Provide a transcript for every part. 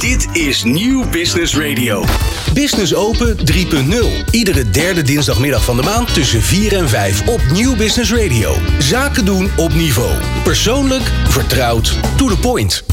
Dit is Nieuw Business Radio. Business Open 3.0. Iedere derde dinsdagmiddag van de maand tussen 4 en 5 op Nieuw Business Radio. Zaken doen op niveau. Persoonlijk, vertrouwd, to the point.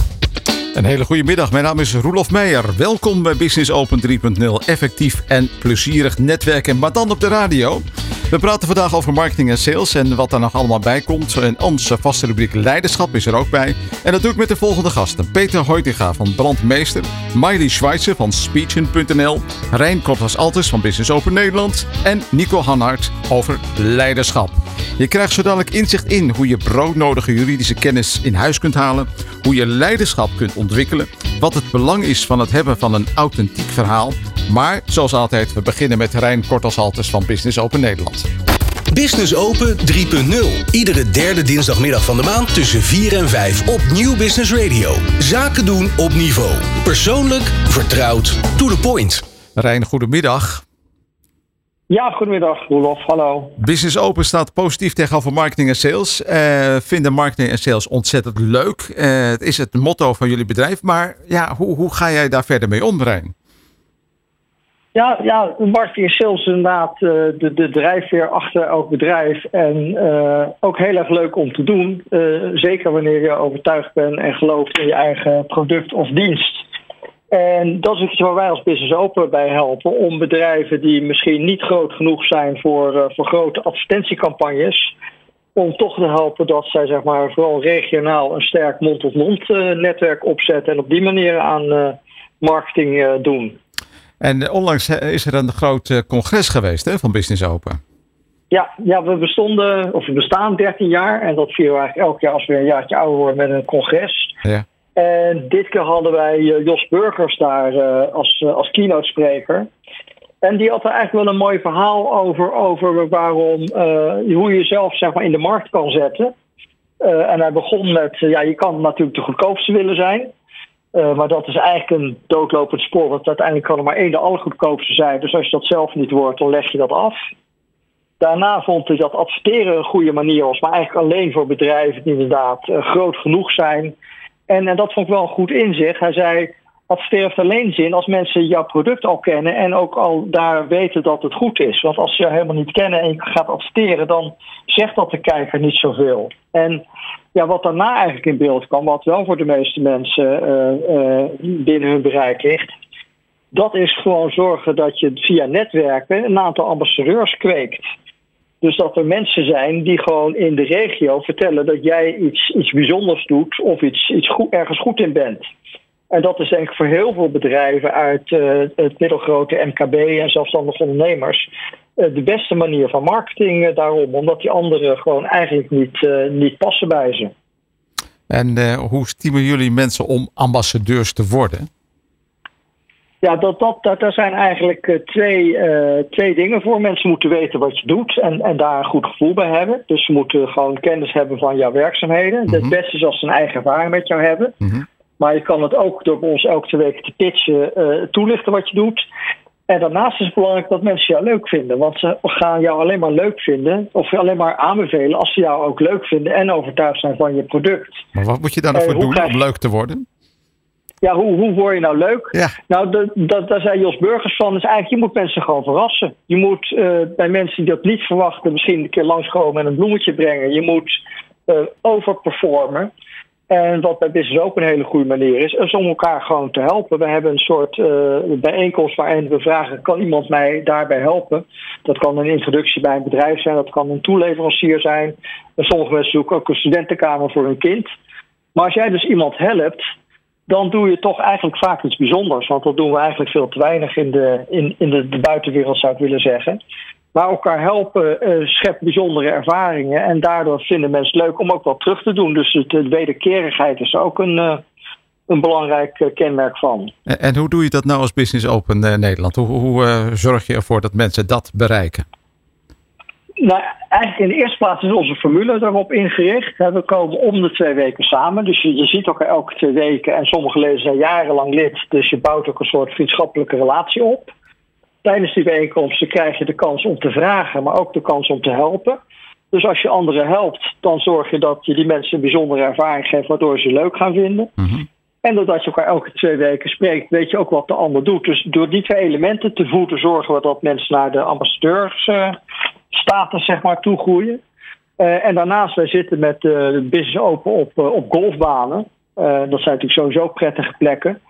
Een hele goede middag. Mijn naam is Roelof Meijer. Welkom bij Business Open 3.0. Effectief en plezierig netwerken, maar dan op de radio. We praten vandaag over marketing en sales en wat daar nog allemaal bij komt. En onze vaste rubriek Leiderschap is er ook bij. En dat doe ik met de volgende gasten. Peter Hoitinga van Brandmeester. Miley Schweitzer van Speechen.nl. Rijn Kortas Altes van Business Open Nederland. En Nico Hanhart over leiderschap. Je krijgt zo dadelijk inzicht in hoe je broodnodige juridische kennis in huis kunt halen. Hoe je leiderschap kunt ontwikkelen. Wat het belang is van het hebben van een authentiek verhaal. Maar zoals altijd, we beginnen met Rijn Kortas-Halters van Business Open Nederland. Business Open 3.0. Iedere derde dinsdagmiddag van de maand tussen 4 en 5 op Nieuw Business Radio. Zaken doen op niveau. Persoonlijk, vertrouwd, to the point. Rijn, goedemiddag. Ja, goedemiddag, Roelof. Hallo. Business Open staat positief tegenover marketing en sales. Uh, vinden marketing en sales ontzettend leuk. Uh, het is het motto van jullie bedrijf. Maar ja, hoe, hoe ga jij daar verder mee om, Rijn? Ja, ja, is inderdaad uh, de, de drijfveer achter elk bedrijf. En uh, ook heel erg leuk om te doen. Uh, zeker wanneer je overtuigd bent en gelooft in je eigen product of dienst. En dat is iets waar wij als Business Open bij helpen. Om bedrijven die misschien niet groot genoeg zijn voor, voor grote advertentiecampagnes. Om toch te helpen dat zij zeg maar, vooral regionaal een sterk mond-tot-mond netwerk opzetten. En op die manier aan marketing doen. En onlangs is er een groot congres geweest hè, van Business Open. Ja, ja, we bestonden, of we bestaan 13 jaar. En dat vieren we eigenlijk elk jaar als we een jaartje ouder worden met een congres. Ja. En dit keer hadden wij Jos Burgers daar als, als keynote spreker. En die had er eigenlijk wel een mooi verhaal over, over waarom, uh, hoe je jezelf zeg maar, in de markt kan zetten. en hij begon met, ja, je kan natuurlijk de goedkoopste willen zijn. Uh, maar dat is eigenlijk een doodlopend spoor. Want uiteindelijk kan er maar één de allergoedkoopste zijn. Dus als je dat zelf niet wordt, dan leg je dat af. Daarna vond hij dat adverteren een goede manier was. Maar eigenlijk alleen voor bedrijven die inderdaad uh, groot genoeg zijn. En, en dat vond ik wel een goed inzicht. Hij zei, adverteren heeft alleen zin als mensen jouw product al kennen. En ook al daar weten dat het goed is. Want als ze je helemaal niet kennen en je gaat adverteren, dan zegt dat de kijker niet zoveel. En ja, wat daarna eigenlijk in beeld kwam, wat wel voor de meeste mensen uh, uh, binnen hun bereik ligt, dat is gewoon zorgen dat je via netwerken een aantal ambassadeurs kweekt. Dus dat er mensen zijn die gewoon in de regio vertellen dat jij iets, iets bijzonders doet of iets, iets goed, ergens goed in bent. En dat is denk ik voor heel veel bedrijven uit uh, het middelgrote MKB en zelfstandige ondernemers de beste manier van marketing daarom. Omdat die anderen gewoon eigenlijk niet, niet passen bij ze. En hoe stimuleren jullie mensen om ambassadeurs te worden? Ja, dat, dat, dat, daar zijn eigenlijk twee, twee dingen voor. Mensen moeten weten wat je doet en, en daar een goed gevoel bij hebben. Dus ze moeten gewoon kennis hebben van jouw werkzaamheden. Mm -hmm. Het beste is als ze een eigen ervaring met jou hebben. Mm -hmm. Maar je kan het ook door ons elke weken te pitchen toelichten wat je doet. En daarnaast is het belangrijk dat mensen jou leuk vinden. Want ze gaan jou alleen maar leuk vinden, of alleen maar aanbevelen als ze jou ook leuk vinden en overtuigd zijn van je product. Maar wat moet je daar nou voor doen om leuk te worden? Ja, hoe, hoe word je nou leuk? Ja. Nou, dat, dat, daar zei Jos Burgers van. Dus eigenlijk, je moet mensen gewoon verrassen. Je moet uh, bij mensen die dat niet verwachten, misschien een keer langskomen en een bloemetje brengen. Je moet uh, overperformen. En wat bij Business ook een hele goede manier is, is om elkaar gewoon te helpen. We hebben een soort uh, bijeenkomst waarin we vragen: kan iemand mij daarbij helpen? Dat kan een introductie bij een bedrijf zijn, dat kan een toeleverancier zijn. En sommige mensen zoeken ook een studentenkamer voor hun kind. Maar als jij dus iemand helpt, dan doe je toch eigenlijk vaak iets bijzonders. Want dat doen we eigenlijk veel te weinig in de, in, in de, de buitenwereld, zou ik willen zeggen. Maar elkaar helpen uh, schept bijzondere ervaringen. En daardoor vinden mensen het leuk om ook wat terug te doen. Dus de wederkerigheid is ook een, uh, een belangrijk uh, kenmerk van. En, en, hoe doe je dat nou als Business Open Nederland? Hoe, hoe zorg je ervoor dat mensen dat bereiken? Nou, eigenlijk in de eerste plaats is onze formule daarop ingericht. We komen om de twee weken samen. Dus je, je ziet elkaar elke twee weken. En sommige leden zijn jarenlang lid. Dus je bouwt ook een soort vriendschappelijke relatie op tijdens die bijeenkomsten krijg je de kans om te vragen, maar ook de kans om te helpen. Dus als je anderen helpt, dan zorg je dat je die mensen een bijzondere ervaring geeft, waardoor ze leuk gaan vinden. Mm -hmm. En doordat je elkaar elke twee weken spreekt, weet je ook wat de ander doet. Dus door die twee elementen te voeden, zorgen we dat mensen naar de ambassadeursstatus zeg maar, toegroeien. Uh, en daarnaast, wij zitten met de business open op, op golfbanen. dat zijn natuurlijk sowieso prettige plekken.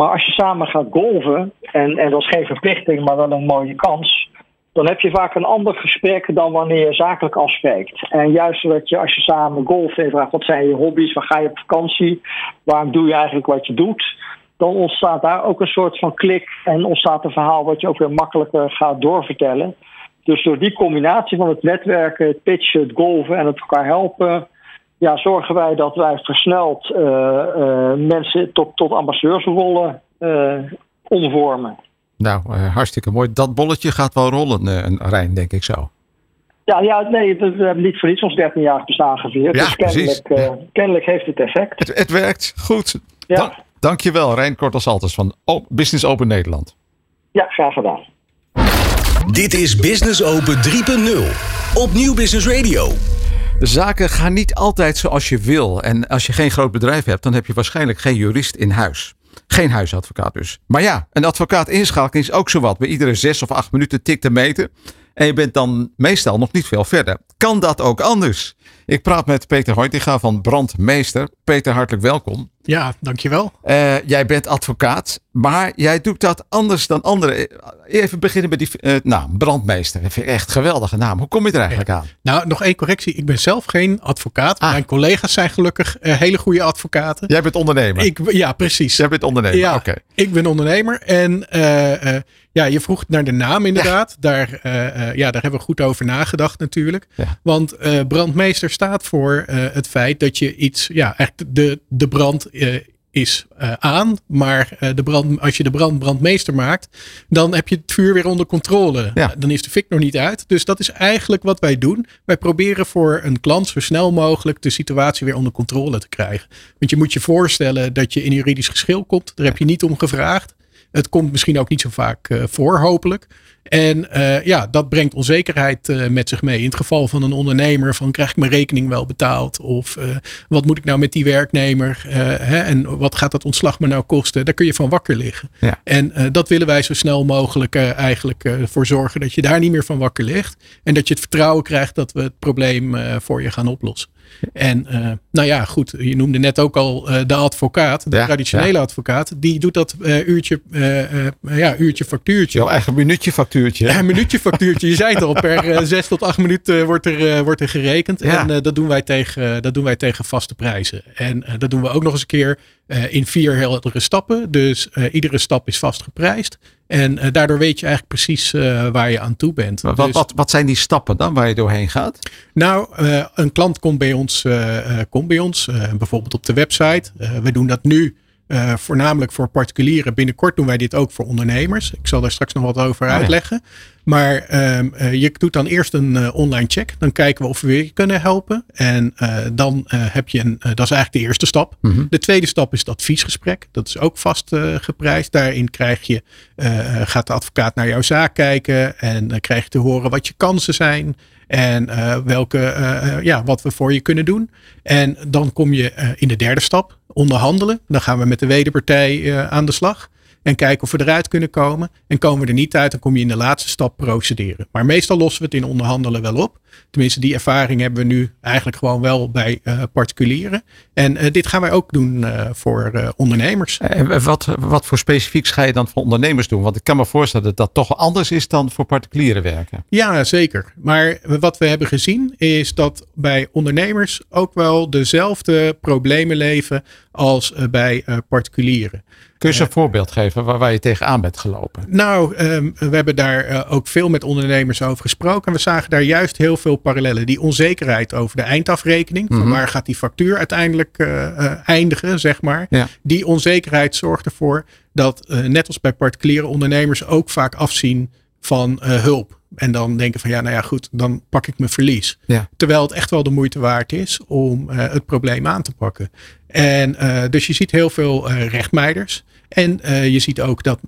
Maar als je samen gaat golven, en, en dat is geen verplichting, maar wel een mooie kans dan heb je vaak een ander gesprek dan wanneer je zakelijk afspreekt. En juist dat je als je samen golft en vraagt wat zijn je hobby's, waar ga je op vakantie, waarom doe je eigenlijk wat je doet, dan ontstaat daar ook een soort van klik en ontstaat een verhaal wat je ook weer makkelijker gaat doorvertellen. Dus door die combinatie van het netwerken, het pitchen, het golven en het elkaar helpen, ja, zorgen wij dat wij versneld uh, uh, mensen tot, tot ambassadeursrollen uh, omvormen. Nou, uh, hartstikke mooi. Dat bolletje gaat wel rollen, uh, Rijn, denk ik zo. Ja, ja nee, we, we hebben niet voor iets ons 13 jaar bestaan gevierd. Ja, dus kennelijk, uh, kennelijk, heeft het effect. Het, het werkt, goed. Ja. Da dankjewel, Rijn Kortelsalters van Business Open Nederland. Ja, graag gedaan. Dit is Business Open 3.0 op Nieuw Business Radio. Zaken gaan niet altijd zoals je wil. En als je geen groot bedrijf hebt, dan heb je waarschijnlijk geen jurist in huis. Geen huisadvocaat dus. Maar ja, een advocaat inschakelen is ook zowat. Bij iedere zes of acht minuten tik te meten. En je bent dan meestal nog niet veel verder. Kan dat ook anders? Ik praat met Peter Hoytinga van Brandmeester. Peter, hartelijk welkom. Ja, dankjewel. Uh, jij bent advocaat, maar jij doet dat anders dan anderen. Even beginnen met die uh, naam, Brandmeester. Dat vind ik echt een geweldige naam. Hoe kom je er eigenlijk aan? Nou, nog één correctie. Ik ben zelf geen advocaat. Ah. Mijn collega's zijn gelukkig uh, hele goede advocaten. Jij bent ondernemer? Ik, ja, precies. Jij bent ondernemer, ja, oké. Ik ben ondernemer en ja, je vroeg naar de naam inderdaad. Ja. Daar, ja, daar hebben we goed over nagedacht natuurlijk. Ja. Want brandmeester staat voor het feit dat je iets, ja, echt de, de brand is uh, aan. Maar uh, de brand, als je de brand brandmeester maakt, dan heb je het vuur weer onder controle. Ja. Dan is de fik nog niet uit. Dus dat is eigenlijk wat wij doen. Wij proberen voor een klant zo snel mogelijk de situatie weer onder controle te krijgen. Want je moet je voorstellen dat je in juridisch geschil komt. Daar heb je niet om gevraagd. Het komt misschien ook niet zo vaak uh, voor, hopelijk. En uh, ja, dat brengt onzekerheid uh, met zich mee. In het geval van een ondernemer, van krijg ik mijn rekening wel betaald? Of uh, wat moet ik nou met die werknemer? Hè, en wat gaat dat ontslag me nou kosten? Daar kun je van wakker liggen. Ja. En dat willen wij zo snel mogelijk eigenlijk voor zorgen dat je daar niet meer van wakker ligt. En dat je het vertrouwen krijgt dat we het probleem voor je gaan oplossen. En uh, nou ja, goed, je noemde net ook al uh, de advocaat, de ja, traditionele ja. advocaat, die doet dat uh, uurtje, ja, uurtje factuurtje. Jouw eigen minuutje factuurtje. Ja, minuutje factuurtje. Je zei het al, per zes tot acht minuten wordt er, wordt er gerekend. Ja. En dat, doen wij tegen, dat doen wij tegen vaste prijzen. En dat doen we ook nog eens een keer in vier heldere stappen. Dus iedere stap is vast geprijsd. En uh, daardoor weet je eigenlijk precies uh, waar je aan toe bent. Wat, dus, wat, wat, zijn die stappen dan waar je doorheen gaat? Nou, uh, een klant komt bij ons, komt bij ons bijvoorbeeld op de website. we doen dat nu uh, voornamelijk voor particulieren. Binnenkort doen wij dit ook voor ondernemers. Ik zal daar straks nog wat over oh, uitleggen. Ja. Maar um, uh, je doet dan eerst een uh, online check. Dan kijken we of we je kunnen helpen. En dan heb je een, dat is eigenlijk de eerste stap. Mm -hmm. De tweede stap is het adviesgesprek. Dat is ook vast geprijsd. Daarin krijg je, gaat de advocaat naar jouw zaak kijken. En dan krijg je te horen wat je kansen zijn. En uh, welke, uh, ja, wat we voor je kunnen doen. En dan kom je uh, in de derde stap, onderhandelen. Dan gaan we met de wederpartij aan de slag en kijken of we eruit kunnen komen. En komen we er niet uit, dan kom je in de laatste stap procederen. Maar meestal lossen we het in onderhandelen wel op. Tenminste, die ervaring hebben we nu eigenlijk gewoon wel bij uh, particulieren. En uh, dit gaan wij ook doen uh, voor ondernemers. En wat, wat voor specifieks ga je dan voor ondernemers doen? Want ik kan me voorstellen dat dat toch anders is dan voor particulieren werken. Ja, zeker. Maar wat we hebben gezien is dat bij ondernemers ook wel dezelfde problemen leven als bij particulieren. Kun je eens een voorbeeld geven waar, waar je tegenaan bent gelopen? Nou, um, we hebben daar uh, ook veel met ondernemers over gesproken. En we zagen daar juist heel veel parallellen. Die onzekerheid over de eindafrekening. Mm -hmm. Van waar gaat die factuur uiteindelijk uh, uh, eindigen, zeg maar. Ja. Die onzekerheid zorgt ervoor dat, net als bij particuliere ondernemers, ook vaak afzien van hulp. En dan denken van ja, nou ja, goed, dan pak ik mijn verlies. Ja. Terwijl het echt wel de moeite waard is om uh, het probleem aan te pakken. En uh, dus je ziet heel veel uh, rechtmeiders. En je ziet ook dat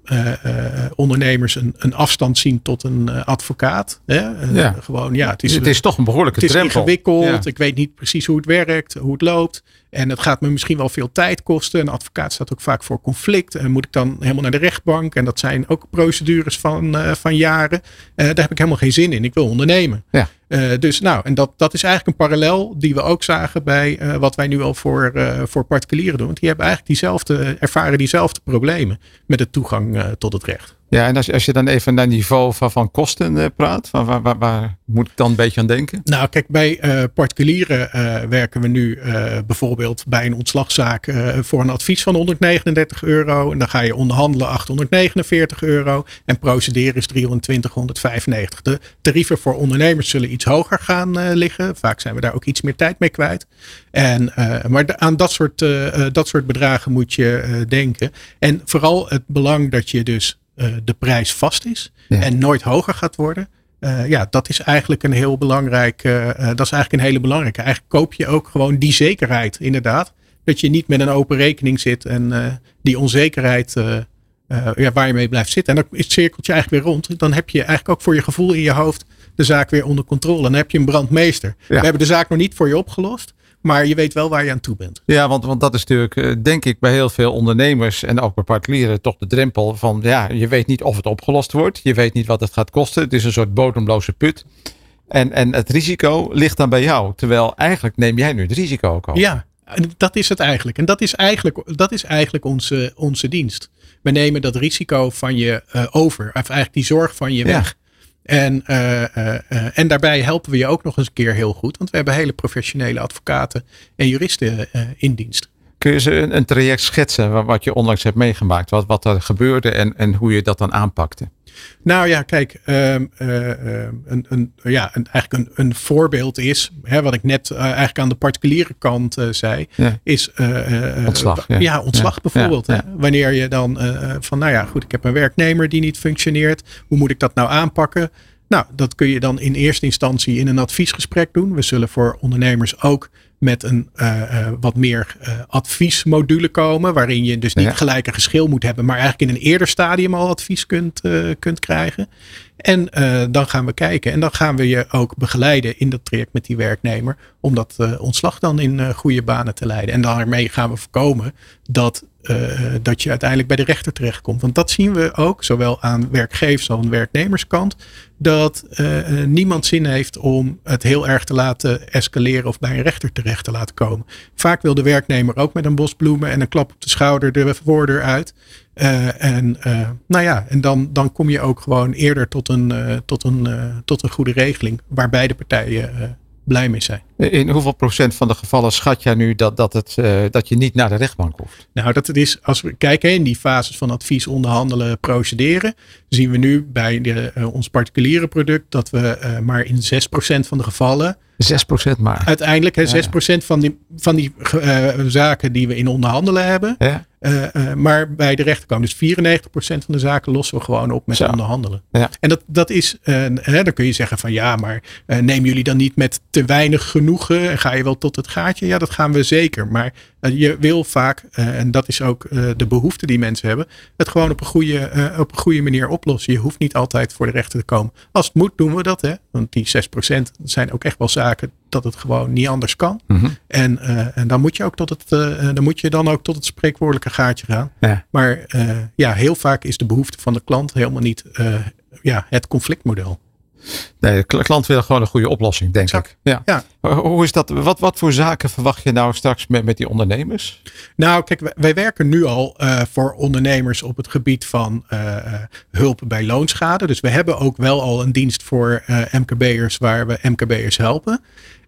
ondernemers een, een afstand zien tot een advocaat. Hè? ja. Gewoon, ja, het is, het is toch een behoorlijke het is drempel. ingewikkeld. Ik weet niet precies hoe het werkt, hoe het loopt. En het gaat me misschien wel veel tijd kosten. Een advocaat staat ook vaak voor conflict. En moet ik dan helemaal naar de rechtbank? En dat zijn ook procedures van, uh, van jaren. Uh, daar heb ik helemaal geen zin in. Ik wil ondernemen. Ja. Uh, dus nou, en dat, dat is eigenlijk een parallel die we ook zagen bij wat wij nu al voor, voor particulieren doen. Want die hebben eigenlijk diezelfde, ervaren diezelfde problemen met de toegang tot het recht. Ja, en als, als je dan even naar niveau van, van kosten uh, praat, van waar, waar, waar, moet ik dan een beetje aan denken? Nou, kijk, bij uh, particulieren uh, werken we nu bijvoorbeeld bij een ontslagzaak voor een advies van 139 euro. En dan ga je onderhandelen 849 euro. En procederen is 320, 195. De tarieven voor ondernemers zullen iets hoger gaan liggen. Vaak zijn we daar ook iets meer tijd mee kwijt. En, maar aan dat soort, dat soort bedragen moet je denken. En vooral het belang dat je dus de prijs vast is en nooit hoger gaat worden. Uh, ja, dat is eigenlijk een heel belangrijk. Uh, dat is eigenlijk een hele belangrijke. Eigenlijk koop je ook gewoon die zekerheid, inderdaad. Dat je niet met een open rekening zit en die onzekerheid ja, waar je mee blijft zitten. En dan is het cirkeltje eigenlijk weer rond. Dan heb je eigenlijk ook voor je gevoel in je hoofd de zaak weer onder controle. Dan heb je een brandmeester. We hebben de zaak nog niet voor je opgelost. Maar je weet wel waar je aan toe bent. Ja, want, want dat is natuurlijk, eh, denk ik, bij heel veel ondernemers en ook bij particulieren toch de drempel van, ja, je weet niet of het opgelost wordt. Je weet niet wat het gaat kosten. Het is een soort bodemloze put. En, en het risico ligt dan bij jou. Terwijl eigenlijk neem jij nu het risico ook al. Ja, dat is het eigenlijk. En dat is eigenlijk, dat is eigenlijk onze, onze dienst. We nemen dat risico van je uh, over. Of eigenlijk die zorg van je weg. En, uh, uh, en daarbij helpen we je ook nog eens een keer heel goed. Want we hebben hele professionele advocaten en juristen in dienst. Kun je ze een, traject schetsen wat je onlangs hebt meegemaakt? Wat, wat er gebeurde en, en hoe je dat dan aanpakte? Nou ja, kijk, um, uh, een, een, ja, een, eigenlijk een, een voorbeeld is, hè, wat ik net uh, eigenlijk aan de particuliere kant uh, zei, ja. is ontslag. Ja, ja ontslag ja. bijvoorbeeld. Hè? Wanneer je dan van, nou ja, goed, ik heb een werknemer die niet functioneert, hoe moet ik dat nou aanpakken? Nou, dat kun je dan in eerste instantie in een adviesgesprek doen. We zullen voor ondernemers ook met een uh, uh, wat meer uh, adviesmodule komen. Waarin je dus niet ja. gelijk een geschil moet hebben. Maar eigenlijk in een eerder stadium al advies kunt, kunt krijgen. En dan gaan we kijken. En dan gaan we je ook begeleiden in dat traject met die werknemer. Om dat ontslag dan in goede banen te leiden. En daarmee gaan we voorkomen dat dat je uiteindelijk bij de rechter terechtkomt. Want dat zien we ook, zowel aan werkgevers als aan werknemerskant, dat uh, niemand zin heeft om het heel erg te laten escaleren of bij een rechter terecht te laten komen. Vaak wil de werknemer ook met een bos bloemen en een klap op de schouder de voordeur uit. En nou ja, en dan, dan kom je ook gewoon eerder tot een, tot een, tot een goede regeling waar beide partijen blij mee zijn. In hoeveel procent van de gevallen schat jij nu dat, dat, het, uh, dat je niet naar de rechtbank hoeft? Nou, dat het is, als we kijken in die fases van advies, onderhandelen, procederen, zien we nu bij de, uh, ons particuliere product dat we uh, maar in 6% van de gevallen. 6% maar. Uiteindelijk, hè, 6% ja. van die, van die zaken die we in onderhandelen hebben. Ja. Uh, maar bij de rechter komen dus 94% van de zaken lossen we gewoon op met Zo. onderhandelen. Ja. En dat, dat is, uh, hè, dan kun je zeggen van ja, maar nemen jullie dan niet met te weinig genoegen en ga je wel tot het gaatje? Ja, dat gaan we zeker. Maar je wil vaak, en dat is ook de behoefte die mensen hebben, het gewoon op een, goede, op een goede manier oplossen. Je hoeft niet altijd voor de rechter te komen. Als het moet, doen we dat. Hè? Want die 6% zijn ook echt wel zaken dat het gewoon niet anders kan. Mm -hmm. en, en dan moet je ook tot het, dan moet je dan ook tot het spreekwoordelijke gaatje gaan. Ja. Maar uh, ja, heel vaak is de behoefte van de klant helemaal niet ja, het conflictmodel. Nee, de klant wil gewoon een goede oplossing, denk exact. ik. Ja. ja. Hoe is dat? Wat, wat voor zaken verwacht je nou straks met, met die ondernemers? Nou, kijk, wij, wij werken nu al uh, voor ondernemers op het gebied van uh, hulp bij loonschade. Dus we hebben ook wel al een dienst voor uh, MKB'ers waar we MKB'ers helpen.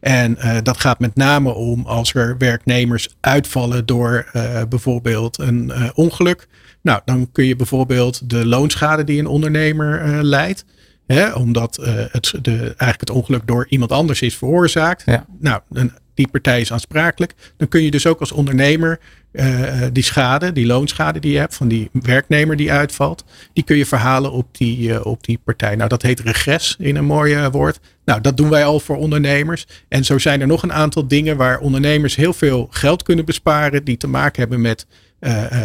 En uh, dat gaat met name om als er werknemers uitvallen door uh, bijvoorbeeld een uh, ongeluk. Nou, dan kun je bijvoorbeeld de loonschade die een ondernemer leidt. Hè, omdat het, de, eigenlijk het ongeluk door iemand anders is veroorzaakt. Ja. Nou, een, die partij is aansprakelijk. Dan kun je dus ook als ondernemer uh, die schade, die loonschade die je hebt van die werknemer die uitvalt, die kun je verhalen op die, uh, op die partij. Nou, dat heet regres in een mooi woord. Nou, dat doen wij al voor ondernemers. En zo zijn er nog een aantal dingen waar ondernemers heel veel geld kunnen besparen die te maken hebben met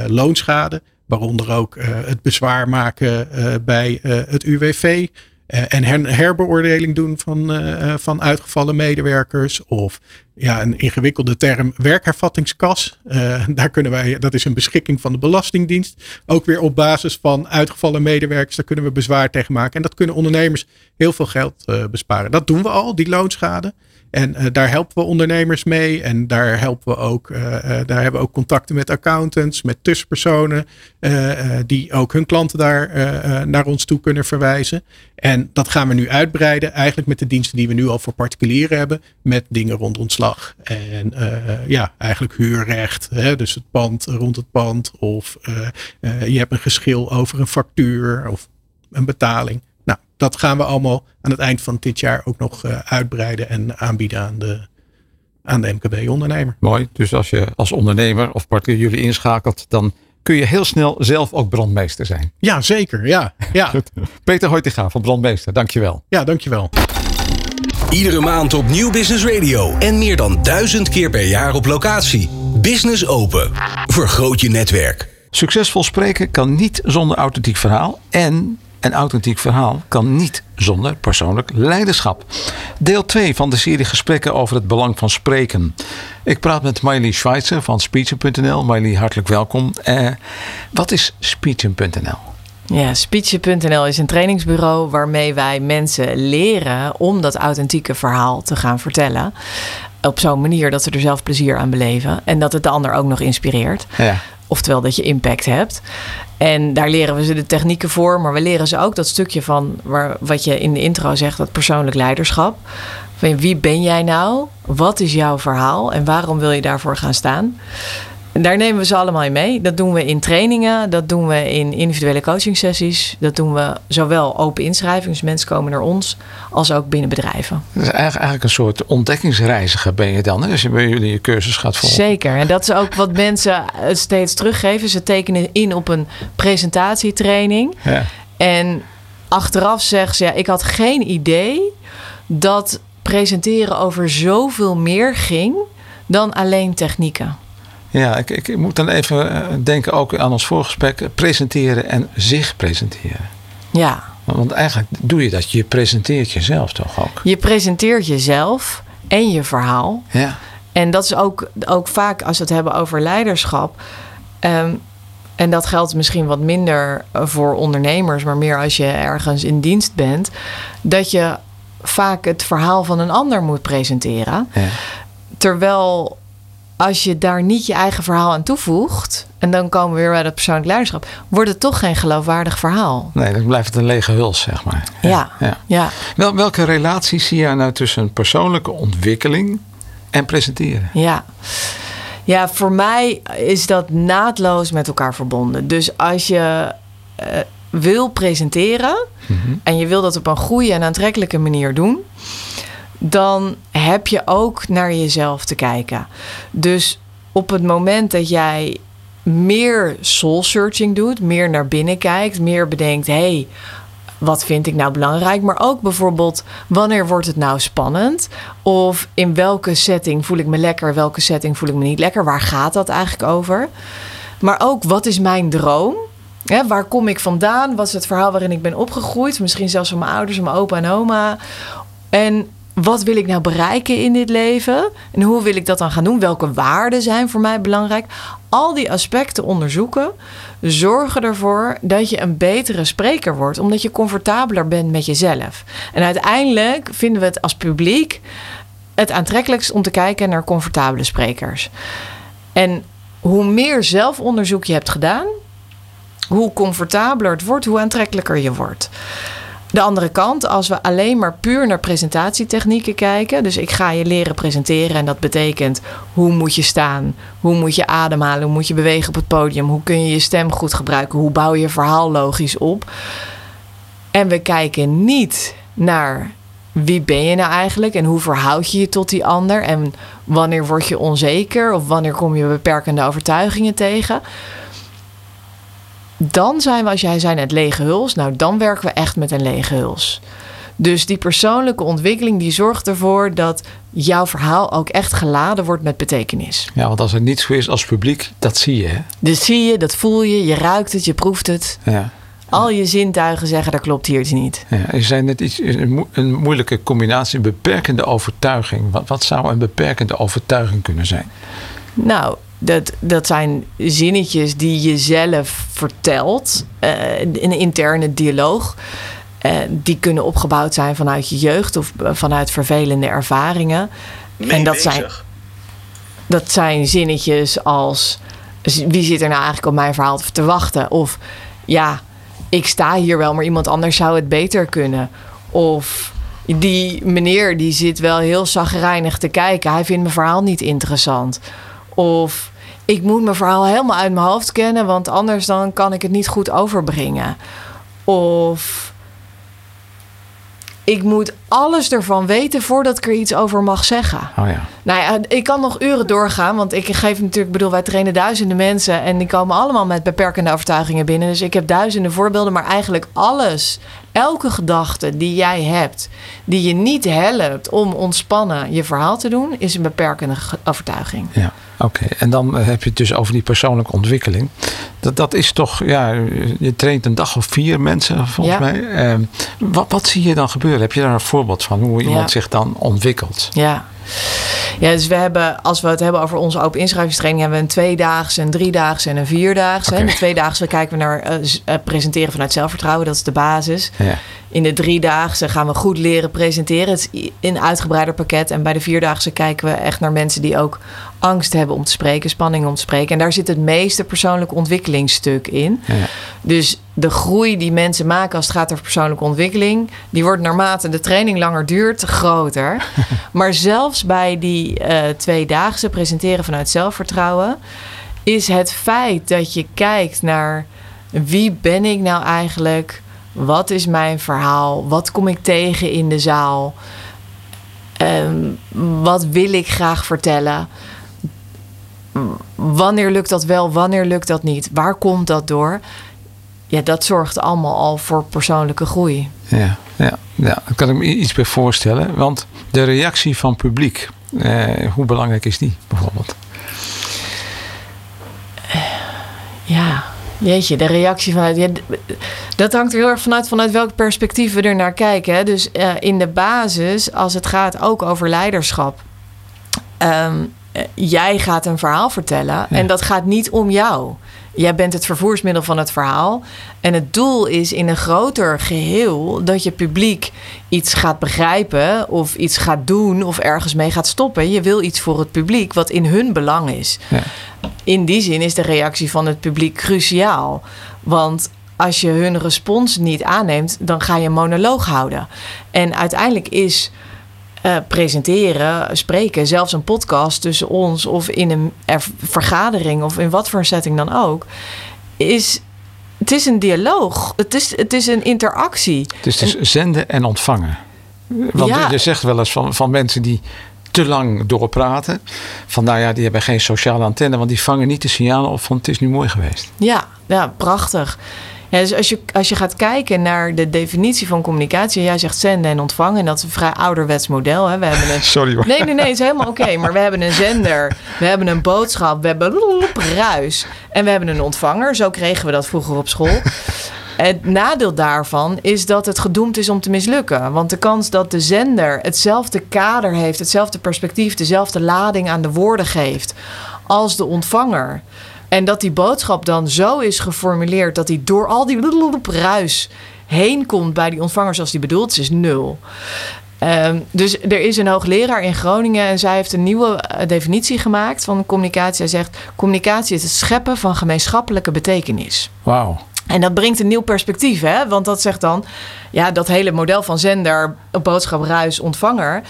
loonschade. Waaronder ook het bezwaar maken bij het UWV. en her herbeoordeling doen van, van uitgevallen medewerkers. Of ja, een ingewikkelde term, werkervattingskas. Uh, daar kunnen wij, dat is een beschikking van de Belastingdienst. Ook weer op basis van uitgevallen medewerkers, daar kunnen we bezwaar tegen maken. En dat kunnen ondernemers heel veel geld uh, besparen. Dat doen we al, die loonschade. En uh, daar helpen we ondernemers mee. En daar helpen we ook, daar hebben we ook contacten met accountants, met tussenpersonen, die ook hun klanten daar naar ons toe kunnen verwijzen. En dat gaan we nu uitbreiden, eigenlijk met de diensten die we nu al voor particulieren hebben, met dingen rond ontslag. En ja, eigenlijk huurrecht, hè, dus het pand rond het pand, of je hebt een geschil over een factuur of een betaling dat gaan we allemaal aan het eind van dit jaar ook nog uitbreiden en aanbieden aan de, aan de MKB-ondernemer. Mooi. Dus als je als ondernemer of particulier jullie inschakelt, dan kun je heel snel zelf ook brandmeester zijn. Ja, zeker. Ja, ja. Peter Hoytega van Brandmeester, dankjewel. Ja, dankjewel. Iedere maand op Nieuw Business Radio en meer dan duizend keer per jaar op locatie. Business Open. Vergroot je netwerk. Succesvol spreken kan niet zonder authentiek verhaal en een authentiek verhaal kan niet zonder persoonlijk leiderschap. Deel 2 van de serie gesprekken over het belang van spreken. Ik praat met Miley Schweitzer van Speechen.nl. Miley, hartelijk welkom. Eh, wat is Speechen.nl? Ja, Speechen.nl is een trainingsbureau waarmee wij mensen leren om dat authentieke verhaal te gaan vertellen. Op zo'n manier dat ze er zelf plezier aan beleven en dat het de ander ook nog inspireert. Ja. Oftewel dat je impact hebt. En daar leren we ze de technieken voor, maar we leren ze ook dat stukje van waar, wat je in de intro zegt, dat persoonlijk leiderschap. Wie ben jij nou? Wat is jouw verhaal en waarom wil je daarvoor gaan staan? Daar nemen we ze allemaal in mee. Dat doen we in trainingen, dat doen we in individuele coaching sessies. Dat doen we zowel open inschrijving, dus mensen komen naar ons, als ook binnen bedrijven. Dat is eigenlijk een soort ontdekkingsreiziger ben je dan, hè? als je bij jullie je cursus gaat volgen. Zeker, en dat is ook wat mensen steeds teruggeven. Ze tekenen in op een presentatietraining. Ja. En achteraf zeggen ze, ja, ik had geen idee dat presenteren over zoveel meer ging dan alleen technieken. Ja, ik, ik, moet dan even eh, denken ook aan ons voorgesprek. Presenteren en zich presenteren. Ja. Want eigenlijk doe je dat. Je presenteert jezelf toch ook? Je presenteert jezelf en je verhaal. Ja. En dat is ook, ook vaak als we het hebben over leiderschap. Ehm, en dat geldt misschien wat minder voor ondernemers, maar meer als je ergens in dienst bent. Dat je vaak het verhaal van een ander moet presenteren. Ja. Terwijl als je daar niet je eigen verhaal aan toevoegt, en dan komen we weer bij dat persoonlijk leiderschap, wordt het toch geen geloofwaardig verhaal. Nee, dan blijft het een lege huls, zeg maar. Ja. ja. ja. Wel, welke relatie zie je nou tussen persoonlijke ontwikkeling en presenteren? Ja. Ja, voor mij is dat naadloos met elkaar verbonden. Dus als je uh, wil presenteren mhm. en je wil dat op een goede en aantrekkelijke manier doen, dan heb je ook naar jezelf te kijken. Dus op het moment dat jij meer soul searching doet, meer naar binnen kijkt, meer bedenkt: hé, hey, wat vind ik nou belangrijk? Maar ook bijvoorbeeld, wanneer wordt het nou spannend? Of in welke setting voel ik me lekker, welke setting voel ik me niet lekker? Waar gaat dat eigenlijk over? Maar ook, wat is mijn droom? waar kom ik vandaan? Wat is het verhaal waarin ik ben opgegroeid? Misschien zelfs van mijn ouders, mijn opa en oma. En wat wil ik nou bereiken in dit leven? En hoe wil ik dat dan gaan doen? Welke waarden zijn voor mij belangrijk? Al die aspecten onderzoeken zorgen ervoor dat je een betere spreker wordt, omdat je comfortabeler bent met jezelf. En uiteindelijk vinden we het als publiek het aantrekkelijkst om te kijken naar comfortabele sprekers. En hoe meer zelfonderzoek je hebt gedaan, hoe comfortabeler het wordt, hoe aantrekkelijker je wordt. De andere kant, als we alleen maar puur naar presentatietechnieken kijken. Dus ik ga je leren presenteren en dat betekent hoe moet je staan, hoe moet je ademhalen, hoe moet je bewegen op het podium, hoe kun je je stem goed gebruiken, hoe bouw je je verhaal logisch op. En we kijken niet naar wie ben je nou eigenlijk en hoe verhoud je je tot die ander en wanneer word je onzeker of wanneer kom je beperkende overtuigingen tegen dan zijn we, als jij zei net lege huls, nou dan werken we echt met een lege huls. Dus die persoonlijke ontwikkeling die zorgt ervoor dat jouw verhaal ook echt geladen wordt met betekenis. Ja, want als er niet zo is als publiek, dat zie je. Hè? Dat zie je, dat voel je, je ruikt het, je proeft het. Ja. Al je zintuigen zeggen, dat klopt hier iets niet. Ja, je zei net iets, een moeilijke combinatie, een beperkende overtuiging. Wat, wat zou een beperkende overtuiging kunnen zijn? Nou, dat, dat zijn zinnetjes die je zelf vertelt, uh, een interne dialoog. Uh, die kunnen opgebouwd zijn vanuit je jeugd of eh, vanuit vervelende ervaringen. en dat zijn, dat zijn zinnetjes als: wie zit er nou eigenlijk op mijn verhaal te wachten? Of ja, ik sta hier wel, maar iemand anders zou het beter kunnen. Of die meneer die zit wel heel zagrijnig te kijken. Hij vindt mijn verhaal niet interessant. Of ik moet mijn verhaal helemaal uit mijn hoofd kennen, want anders dan kan ik het niet goed overbrengen. Of ik moet alles ervan weten voordat ik er iets over mag zeggen. Oh ja. Nou ja, ik kan nog uren doorgaan, want ik geef natuurlijk, bedoel, wij trainen duizenden mensen en die komen allemaal met beperkende overtuigingen binnen. Dus ik heb duizenden voorbeelden, maar eigenlijk alles, elke gedachte die jij hebt, die je niet helpt om ontspannen je verhaal te doen, is een beperkende overtuiging. Ja. Oké, en dan eh, heb je het dus over die persoonlijke ontwikkeling. Dat, dat is toch, ja, je traint een dag of vier mensen volgens mij. Uh, wat, wat zie je dan gebeuren? Heb je daar een voorbeeld van hoe iemand zich dan ontwikkelt? Ja. Ja, dus we hebben, als we het hebben over onze open inschrijvingstraining, hebben we een tweedaagse, een driedaagse en een vierdaagse. Okay. In de tweedaagse kijken we naar uh, presenteren vanuit zelfvertrouwen, dat is de basis. Ja. In de driedaagse gaan we goed leren presenteren. Het is een uitgebreider pakket. En bij de vierdaagse kijken we echt naar mensen die ook angst hebben om te spreken, spanning om te spreken. En daar zit het meeste persoonlijke ontwikkelingsstuk in. Ja. Dus de groei die mensen maken als het gaat over persoonlijke ontwikkeling, die wordt naarmate de training langer duurt, groter. maar zelfs bij die uh, tweedaagse presenteren vanuit zelfvertrouwen, is het feit dat je kijkt naar wie ben ik nou eigenlijk? Wat is mijn verhaal? Wat kom ik tegen in de zaal? Um, wat wil ik graag vertellen? Wanneer lukt dat wel? Wanneer lukt dat niet? Waar komt dat door? Ja, dat zorgt allemaal al voor persoonlijke groei. Ja, ja, ja daar kan ik me iets bij voorstellen. Want de reactie van publiek, eh, hoe belangrijk is die bijvoorbeeld? Ja, Jeetje, de reactie vanuit. Ja, dat hangt er heel erg vanuit, vanuit welk perspectief we er naar kijken. Hè. Dus uh, in de basis, als het gaat ook over leiderschap. Um, jij gaat een verhaal vertellen ja. en dat gaat niet om jou. Jij bent het vervoersmiddel van het verhaal. En het doel is in een groter geheel dat je publiek iets gaat begrijpen of iets gaat doen of ergens mee gaat stoppen. Je wil iets voor het publiek wat in hun belang is. Ja. In die zin is de reactie van het publiek cruciaal. Want als je hun respons niet aanneemt, dan ga je een monoloog houden. En uiteindelijk is uh, presenteren, spreken, zelfs een podcast tussen ons of in een vergadering of in wat voor een setting dan ook, is. Het is een dialoog. Het is, het is een interactie. Het is dus zenden en ontvangen. Want ja. je zegt wel eens van, van mensen die te lang doorpraten. Van nou ja, die hebben geen sociale antenne, want die vangen niet de signalen op van het is nu mooi geweest. Ja, ja prachtig. Ja, dus als je, als je gaat kijken naar de definitie van communicatie, jij zegt zenden en ontvangen, en dat is een vrij ouderwets model. Hè? We hebben een, Sorry hoor. Nee, nee, nee, is helemaal oké. Okay, maar we hebben een zender, we hebben een boodschap, we hebben ruis en we hebben een ontvanger. Zo kregen we dat vroeger op school. Het nadeel daarvan is dat het gedoemd is om te mislukken. Want de kans dat de zender hetzelfde kader heeft, hetzelfde perspectief, dezelfde lading aan de woorden geeft als de ontvanger. En dat die boodschap dan zo is geformuleerd dat die door al die ruis heen komt bij die ontvanger zoals die bedoeld is, is nul. Um, dus er is een hoogleraar in Groningen en zij heeft een nieuwe uh, definitie gemaakt van communicatie. Hij zegt: communicatie is het scheppen van gemeenschappelijke betekenis. Wauw. En dat brengt een nieuw perspectief, hè? Want dat zegt dan, ja, dat hele model van zender, boodschap, ruis, ontvanger,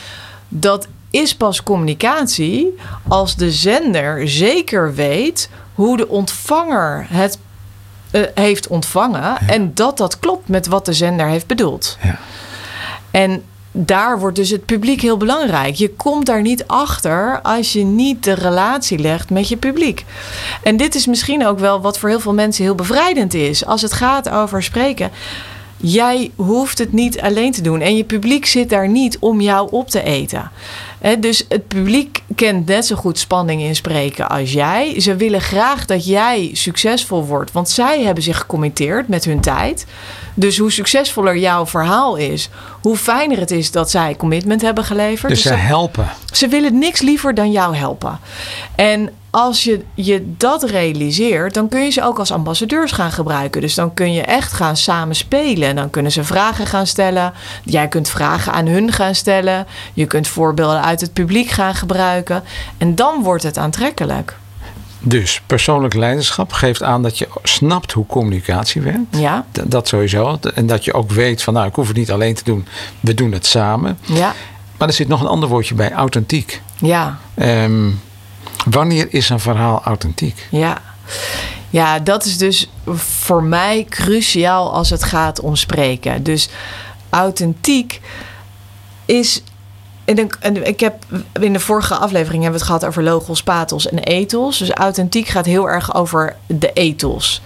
dat is pas communicatie als de zender zeker weet hoe de ontvanger het uh, heeft ontvangen ja. en dat dat klopt met wat de zender heeft bedoeld. Ja. En daar wordt dus het publiek heel belangrijk. Je komt daar niet achter als je niet de relatie legt met je publiek. En dit is misschien ook wel wat voor heel veel mensen heel bevrijdend is. Als het gaat over spreken. jij hoeft het niet alleen te doen. En je publiek zit daar niet om jou op te eten. Dus het publiek kent net zo goed spanning inspreken als jij. Ze willen graag dat jij succesvol wordt, want zij hebben zich gecommitteerd met hun tijd. Dus hoe succesvoller jouw verhaal is, hoe fijner het is dat zij commitment hebben geleverd. Dus, ze helpen. Ze willen niks liever dan jou helpen. En als je je dat realiseert, dan kun je ze ook als ambassadeurs gaan gebruiken. Dus dan kun je echt gaan samen spelen. Dan kunnen ze vragen gaan stellen. Jij kunt vragen aan hun gaan stellen. Je kunt voorbeelden uit het publiek gaan gebruiken. En dan wordt het aantrekkelijk. Dus persoonlijk leiderschap geeft aan dat je snapt hoe communicatie werkt. Ja. Dat sowieso. En dat je ook weet van nou, ik hoef het niet alleen te doen. We doen het samen. Ja. Maar er zit nog een ander woordje bij, authentiek. Ja. Um, wanneer is een verhaal authentiek? Ja. Ja, dat is dus voor mij cruciaal als het gaat om spreken. Dus authentiek is en ik heb in de vorige aflevering hebben we het gehad over logos, pathos en ethos. Dus authentiek gaat heel erg over de ethos.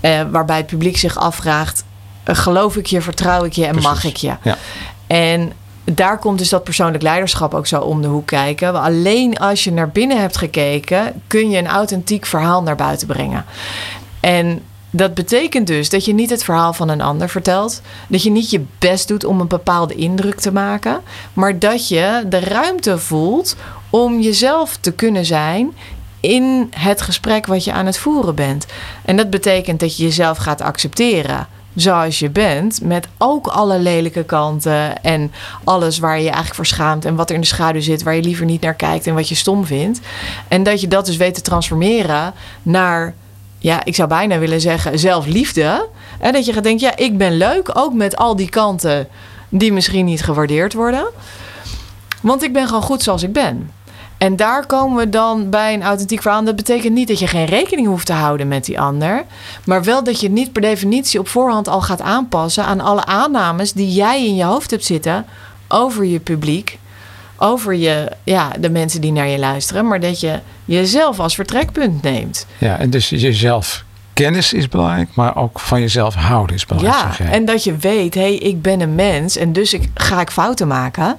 Eh, waarbij het publiek zich afvraagt: eh, geloof ik je, vertrouw ik je en mag ik je? Ja. En daar komt dus dat persoonlijk leiderschap ook zo om de hoek kijken. Alleen als je naar binnen hebt gekeken, kun je een authentiek verhaal naar buiten brengen. En dat betekent dus dat je niet het verhaal van een ander vertelt. Dat je niet je best doet om een bepaalde indruk te maken. Maar dat je de ruimte voelt om jezelf te kunnen zijn in het gesprek wat je aan het voeren bent. En dat betekent dat je jezelf gaat accepteren zoals je bent, met ook alle lelijke kanten en alles waar je je eigenlijk voor schaamt en wat er in de schaduw zit, waar je liever niet naar kijkt en wat je stom vindt. En dat je dat dus weet te transformeren naar ja, ik zou bijna willen zeggen zelfliefde. En dat je gaat denken, ja, ik ben leuk, ook met al die kanten die misschien niet gewaardeerd worden. Want ik ben gewoon goed zoals ik ben. En daar komen we dan bij een authentiek verhaal. Dat betekent niet dat je geen rekening hoeft te houden met die ander. Maar wel dat je niet per definitie op voorhand al gaat aanpassen aan alle aannames die jij in je hoofd hebt zitten over je publiek over je, ja, de mensen die naar je luisteren, maar dat je jezelf als vertrekpunt neemt. Ja, en dus jezelf kennis is belangrijk, maar ook van jezelf houden is belangrijk. Ja, en dat je weet, hé, hey, ik ben een mens en dus ik, ga ik fouten maken.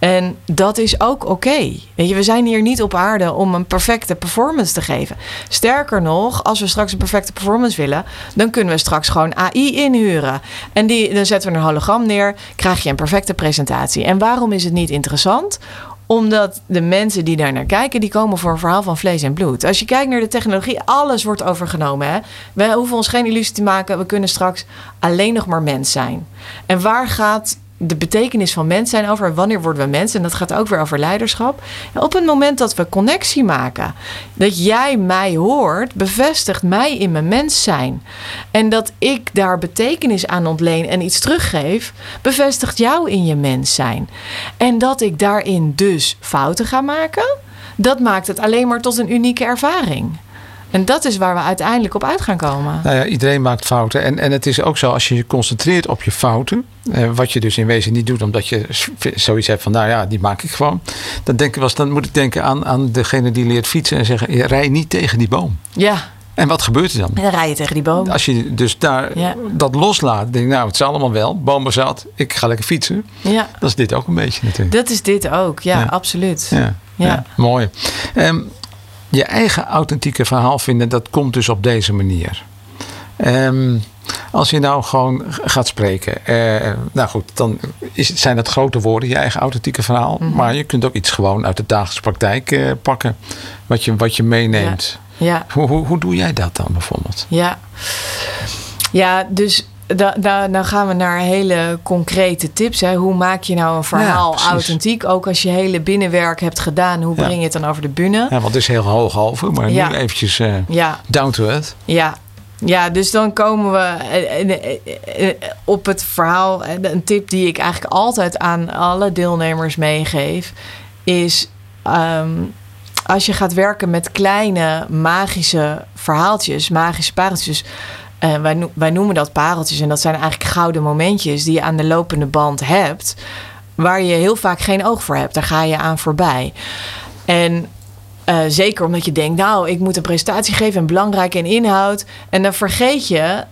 En dat is ook oké. Weet je, we zijn hier niet op aarde om een perfecte performance te geven. Sterker nog, als we straks een perfecte performance willen, dan kunnen we straks gewoon AI inhuren. En die, dan zetten we een hologram neer, krijg je een perfecte presentatie. En waarom is het niet interessant? Omdat de mensen die daar naar kijken, die komen voor een verhaal van vlees en bloed. Als je kijkt naar de technologie, alles wordt overgenomen. Hè? We hoeven ons geen illusie te maken. We kunnen straks alleen nog maar mens zijn. En waar gaat de betekenis van mens zijn over wanneer worden we mens. En dat gaat ook weer over leiderschap. Op het moment dat we connectie maken, dat jij mij hoort, bevestigt mij in mijn mens zijn. En dat ik daar betekenis aan ontleen en iets teruggeef, bevestigt jou in je mens zijn. En dat ik daarin dus fouten ga maken, dat maakt het alleen maar tot een unieke ervaring. En dat is waar we uiteindelijk op uit gaan komen. Nou ja, iedereen maakt fouten. En, en het is ook zo, als je je concentreert op je fouten. Eh, wat je dus in wezen niet doet, omdat je zoiets hebt van, nou ja, die maak ik gewoon. Dan, denk ik, was, dan moet ik denken aan, aan degene die leert fietsen en zeggen, rij niet tegen die boom. Ja. En wat gebeurt er dan? En dan rij je tegen die boom. Als je dus daar dat loslaat, denk ik, nou, het is allemaal wel, bomen zat, ik ga lekker fietsen. Ja. Dat is dit ook een beetje natuurlijk. Dat is dit ook, ja, absoluut. Ja. Ja. mooi. Um, je eigen authentieke verhaal vinden, dat komt dus op deze manier. Ehm, als je nou gewoon gaat spreken, eh, nou goed, dan is, zijn het grote woorden, je eigen authentieke verhaal. Mhm. Maar je kunt ook iets gewoon uit de dagelijkse praktijk eh, pakken, wat je, wat je meeneemt. Ja. Hoe, hoe, hoe doe jij dat dan bijvoorbeeld? Ja, ja dus da, da, dan gaan we naar hele concrete tips. Hè. Hoe maak je nou een verhaal authentiek? Ook als je hele binnenwerk hebt gedaan, hoe breng je het dan over de bühne? Ja, want het is heel hoog over, maar nu eventjes uh, down to earth. Ja, ja, dus dan komen we eh, eh, op het verhaal. Een tip die ik eigenlijk altijd aan alle deelnemers meegeef, is ehm, als je gaat werken met kleine magische verhaaltjes, magische pareltjes. Uh, wij, wij noemen dat pareltjes en dat zijn eigenlijk gouden momentjes die je aan de lopende band hebt, waar je heel vaak geen oog voor hebt. Daar ga je aan voorbij. En uh, zeker omdat je denkt, nou, ik moet een presentatie geven en belangrijk in inhoud. En dan vergeet je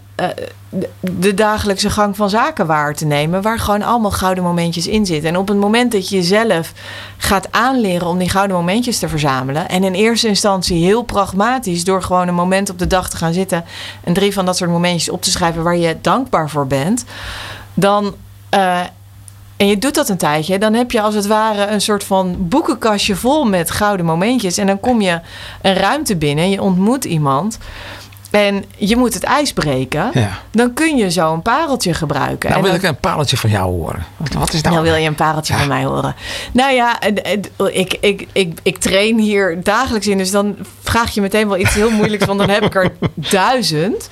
de dagelijkse gang van zaken waar te nemen, waar gewoon allemaal gouden momentjes in zitten. En op het moment dat je jezelf gaat aanleren om die gouden momentjes te verzamelen, en in eerste instantie heel pragmatisch door gewoon een moment op de dag te gaan zitten en drie van dat soort momentjes op te schrijven waar je dankbaar voor bent, dan. Uh, en je doet dat een tijdje, dan heb je als het ware een soort van boekenkastje vol met gouden momentjes. En dan kom je een ruimte binnen en je ontmoet iemand en je moet het ijs breken, ja. dan kun je zo een pareltje gebruiken. Nou en wil ik een pareltje van jou horen. Wat, is dat? Nou wil je een pareltje van mij horen. Nou ja, ik, ik, ik, ik train hier dagelijks in, dus dan vraag je meteen wel iets heel moeilijks, want dan heb ik er duizend.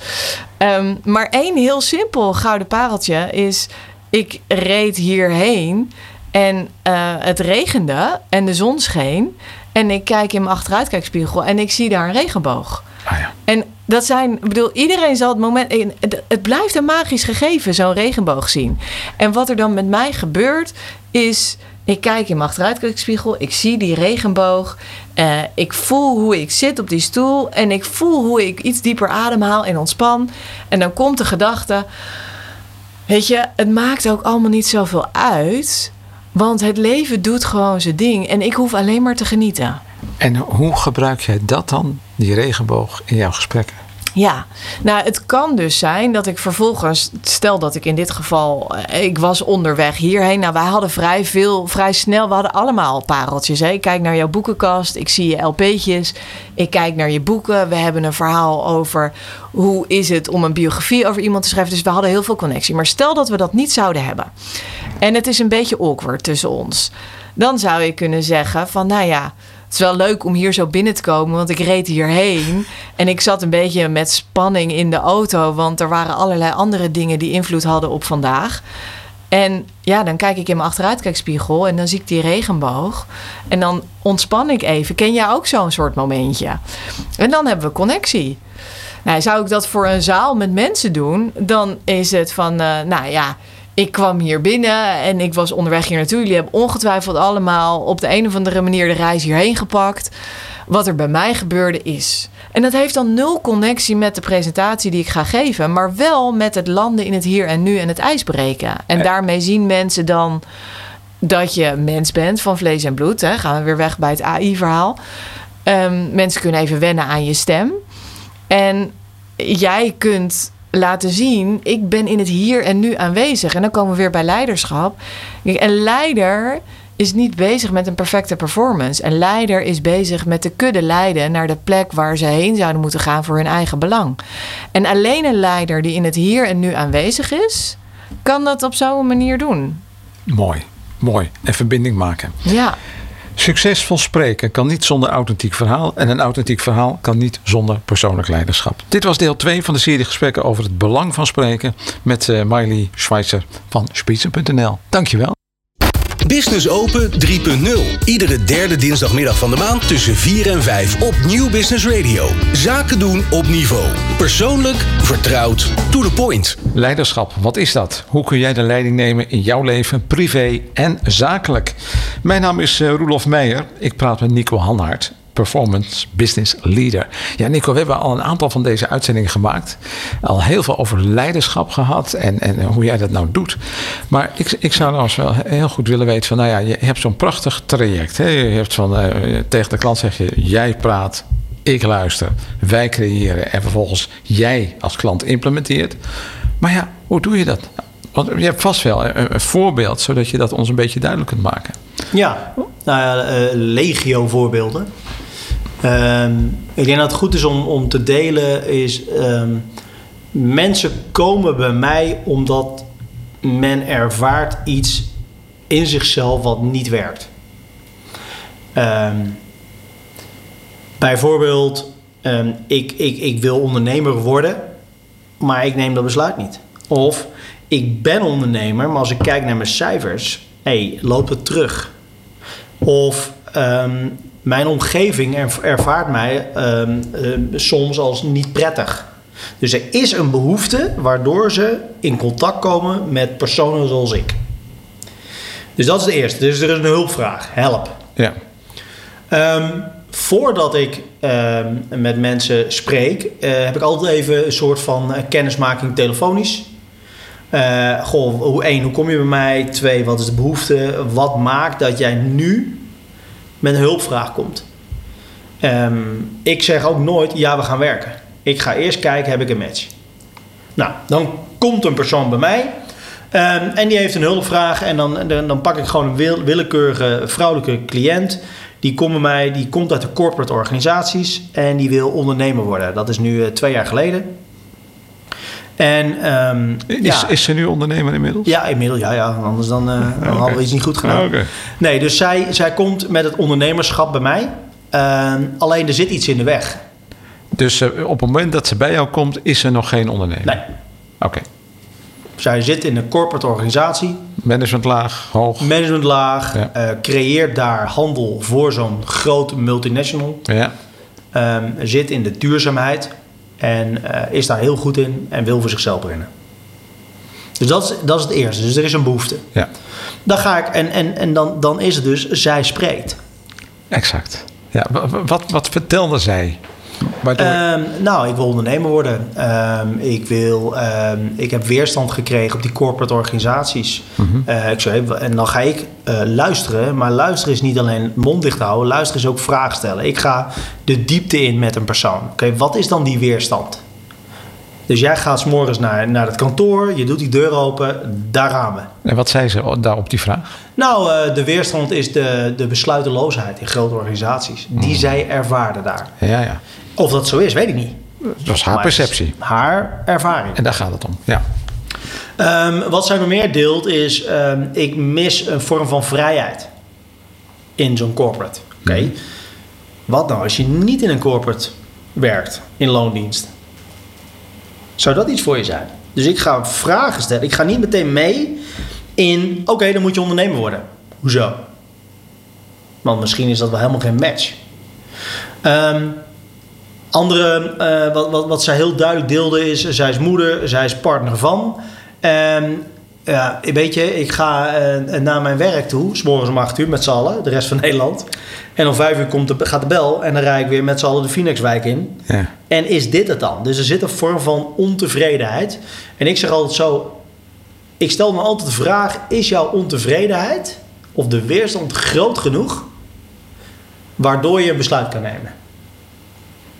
Ehm, maar één heel simpel gouden pareltje is, ik reed hierheen en uh, het regende en de zon scheen. En ik kijk in mijn achteruitkijkspiegel en ik zie daar een regenboog. Ah ja. En dat zijn, ik bedoel, iedereen zal het moment. Het blijft een magisch gegeven, zo'n regenboog zien. En wat er dan met mij gebeurt, is. Ik kijk in mijn achteruitkijkspiegel, ik zie die regenboog. Uh, ik voel hoe ik zit op die stoel. En ik voel hoe ik iets dieper ademhaal en ontspan. En dan komt de gedachte. Weet je, het maakt ook allemaal niet zoveel uit. Want het leven doet gewoon zijn ding. En ik hoef alleen maar te genieten. En hoe gebruik jij dat dan, die regenboog, in jouw gesprekken? Ja, nou het kan dus zijn dat ik vervolgens, stel dat ik in dit geval, eh, ik was onderweg hierheen. Nou, wij hadden vrij veel, vrij snel, we hadden allemaal pareltjes. Hè? Ik kijk naar jouw boekenkast, ik zie je LP'tjes, ik kijk naar je boeken. We hebben een verhaal over hoe is het om een biografie over iemand te schrijven. Dus we hadden heel veel connectie. Maar stel dat we dat niet zouden hebben en het is een beetje awkward tussen ons, dan zou je kunnen zeggen van, nou ja het is wel leuk om hier zo binnen te komen, want ik reed hierheen. En ik zat een beetje met spanning in de auto, want er waren allerlei andere dingen die invloed hadden op vandaag. En ja, dan kijk ik in mijn achteruitkijkspiegel en dan zie ik die regenboog. En dan ontspan ik even. Ken jij ook zo'n soort momentje? En dan hebben we connectie. Nou, zou ik dat voor een zaal met mensen doen, dan is het van, uh, nou ja, ik kwam hier binnen en ik was onderweg hier naartoe. Jullie hebben ongetwijfeld allemaal op de een of andere manier de reis hierheen gepakt. Wat er bij mij gebeurde is. En dat heeft dan nul connectie met de presentatie die ik ga geven, maar wel met het landen in het hier en nu en het ijs breken. En daarmee zien mensen dan dat je mens bent van vlees en bloed. Hè. Gaan we weer weg bij het AI-verhaal. Ehm, mensen kunnen even wennen aan je stem. En jij kunt laten zien, ik ben in het hier en nu aanwezig. En dan komen we weer bij leiderschap. Een leider is niet bezig met een perfecte performance. Een leider is bezig met de kudde leiden naar de plek waar ze heen zouden moeten gaan voor hun eigen belang. En alleen een leider die in het hier en nu aanwezig is, kan dat op zo'n manier doen. Mooi, mooi. En verbinding maken. Ja. Succesvol spreken kan niet zonder authentiek verhaal. En een authentiek verhaal kan niet zonder persoonlijk leiderschap. Dit was deel 2 van de serie gesprekken over het belang van spreken. Met uh, Miley Schweitzer van Spitsen.nl. Dankjewel. Business Open 3.0. Iedere derde dinsdagmiddag van de maand tussen 4 en 5 op Nieuw Business Radio. Zaken doen op niveau. Persoonlijk, vertrouwd, to the point. Leiderschap, wat is dat? Hoe kun jij de leiding nemen in jouw leven, privé en zakelijk? Mijn naam is uh, Roelof Meijer. Ik praat met Nico Hanhaert Performance Business Leader. Ja, Nico, we hebben al een aantal van deze uitzendingen gemaakt. Al heel veel over leiderschap gehad en, en hoe jij dat nou doet. Maar ik, ik zou nou wel heel goed willen weten van, nou ja, je hebt zo'n prachtig traject. Hè? Je hebt van, uh, tegen de klant zeg je, jij praat, ik luister, wij creëren en vervolgens jij als klant implementeert. Maar ja, hoe doe je dat? Want je hebt vast wel een, voorbeeld, zodat je dat ons een beetje duidelijk kunt maken. Ja, nou ja, uh, legio voorbeelden. Ehm, ik denk dat het goed is om, om te delen is... Um, mensen komen bij mij omdat men ervaart iets in zichzelf wat niet werkt. Um, bijvoorbeeld, ik, ik, ik wil ondernemer worden, maar ik neem dat besluit niet. Of ik ben ondernemer, maar als ik kijk naar mijn cijfers, hey, loopt het terug. Of mijn omgeving ervaart mij um, soms als niet prettig. Dus er is een behoefte waardoor ze in contact komen met personen zoals ik. Dus dat is de eerste. Dus er is een hulpvraag. Help. Ja. Um, voordat ik ehm, met mensen spreek, eh, heb ik altijd even een soort van eh, kennismaking telefonisch. Eh, goh, hoe, één, hoe kom je bij mij? Twee, wat is de behoefte? Wat maakt dat jij nu met een hulpvraag komt? Ehm, ik zeg ook nooit, ja, we gaan werken. Ik ga eerst kijken, heb ik een match? Nou, dan komt een persoon bij mij ehm, en die heeft een hulpvraag. En dan, dan, pak ik gewoon een wil- willekeurige vrouwelijke cliënt. Die komt bij mij, die komt uit de corporate organisaties en die wil ondernemer worden. Dat is nu eh, twee jaar geleden. En ehm, Is, ja, is ze nu ondernemer inmiddels? ja, inmiddels, ja, ja. Anders dan, dan hadden we iets niet goed gedaan. Oké. Nee, dus zij, zij komt met het ondernemerschap bij mij. Ehm, alleen er zit iets in de weg. Dus eh, op het moment dat ze bij jou komt, is ze nog geen ondernemer? Nee, Oké. zij zit in een corporate organisatie, Managementlaag, hoog. managementlaag, Ja. eh, creëert daar handel voor zo'n grote multinational. Ja. Ehm, zit in de duurzaamheid en eh, is daar heel goed in en wil voor zichzelf beginnen. Dus dat is, dat is het eerste. Dus er is een behoefte. ja, Dan ga ik, en, en, en dan, dan is het dus, zij spreekt. exact. Ja, wa- wa- wat, wat vertelde zij? Ehm, nou, ik wil ondernemer worden. Ehm, ik, wil, ehm, ik heb weerstand gekregen op die corporate organisaties. Eh, ik zei, en dan ga ik eh, luisteren. Maar luisteren is niet alleen mond dicht houden. Luisteren is ook vragen stellen. Ik ga de diepte in met een persoon. Oké, wat is dan die weerstand? Dus jij gaat 's morgens naar, naar het kantoor. Je doet die deur open. Daar gaan we. en wat zei ze daar op die vraag? Nou, eh, de weerstand is de, de besluiteloosheid in grote organisaties. Die zij ervaren daar. Ja, ja. Of dat zo is, weet ik niet. Dat was haar Maar is perceptie. Haar ervaring. En daar gaat het om. Ja. Ehm, wat zij nog meer deelt is, ehm, ik mis een vorm van vrijheid in zo'n corporate. Oké, wat nou als je niet in een corporate werkt, in loondienst? Zou dat iets voor je zijn? Dus ik ga vragen stellen. Ik ga niet meteen mee in, oké, dan moet je ondernemer worden. Hoezo? Want misschien is dat wel helemaal geen match. Ehm, andere, eh, wat, wat, wat zij heel duidelijk deelde is, zij is moeder, zij is partner van. Ehm, ja, weet je, ik ga eh, naar mijn werk toe, s morgens om 8 uur met z'n allen, de rest van Nederland. En om 5 uur komt de, gaat de bel en dan rijd ik weer met z'n allen de Phoenixwijk in. ja. En is dit het dan? Dus er zit een vorm van ontevredenheid. En ik zeg altijd zo: ik stel me altijd de vraag: is jouw ontevredenheid of de weerstand groot genoeg waardoor je een besluit kan nemen?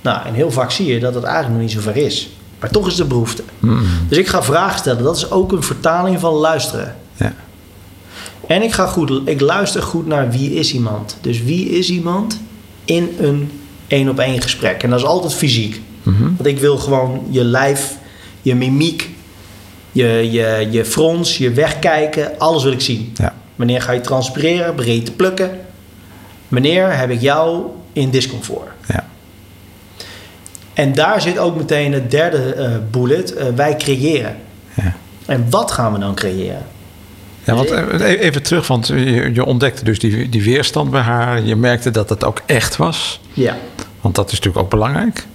Nou, en heel vaak zie je dat het eigenlijk nog niet zo ver is. Maar toch is de behoefte. Dus ik ga vragen stellen. Dat is ook een vertaling van luisteren. ja. En ik, ga goed, ik luister goed naar wie is iemand. Dus wie is iemand in een één op één gesprek. En dat is altijd fysiek. Want ik wil gewoon je lijf, je mimiek, je, je, je frons, je wegkijken, alles wil ik zien. ja. Wanneer ga je transpireren, begin je te plukken? Wanneer heb ik jou in discomfort? En daar zit ook meteen het derde eh, bullet. eh, wij creëren. Ja. En wat gaan we dan creëren? Ja, want eh, even terug, want je, je ontdekte dus die, die weerstand bij haar. Je merkte dat het ook echt was. Ja. Want dat is natuurlijk ook belangrijk.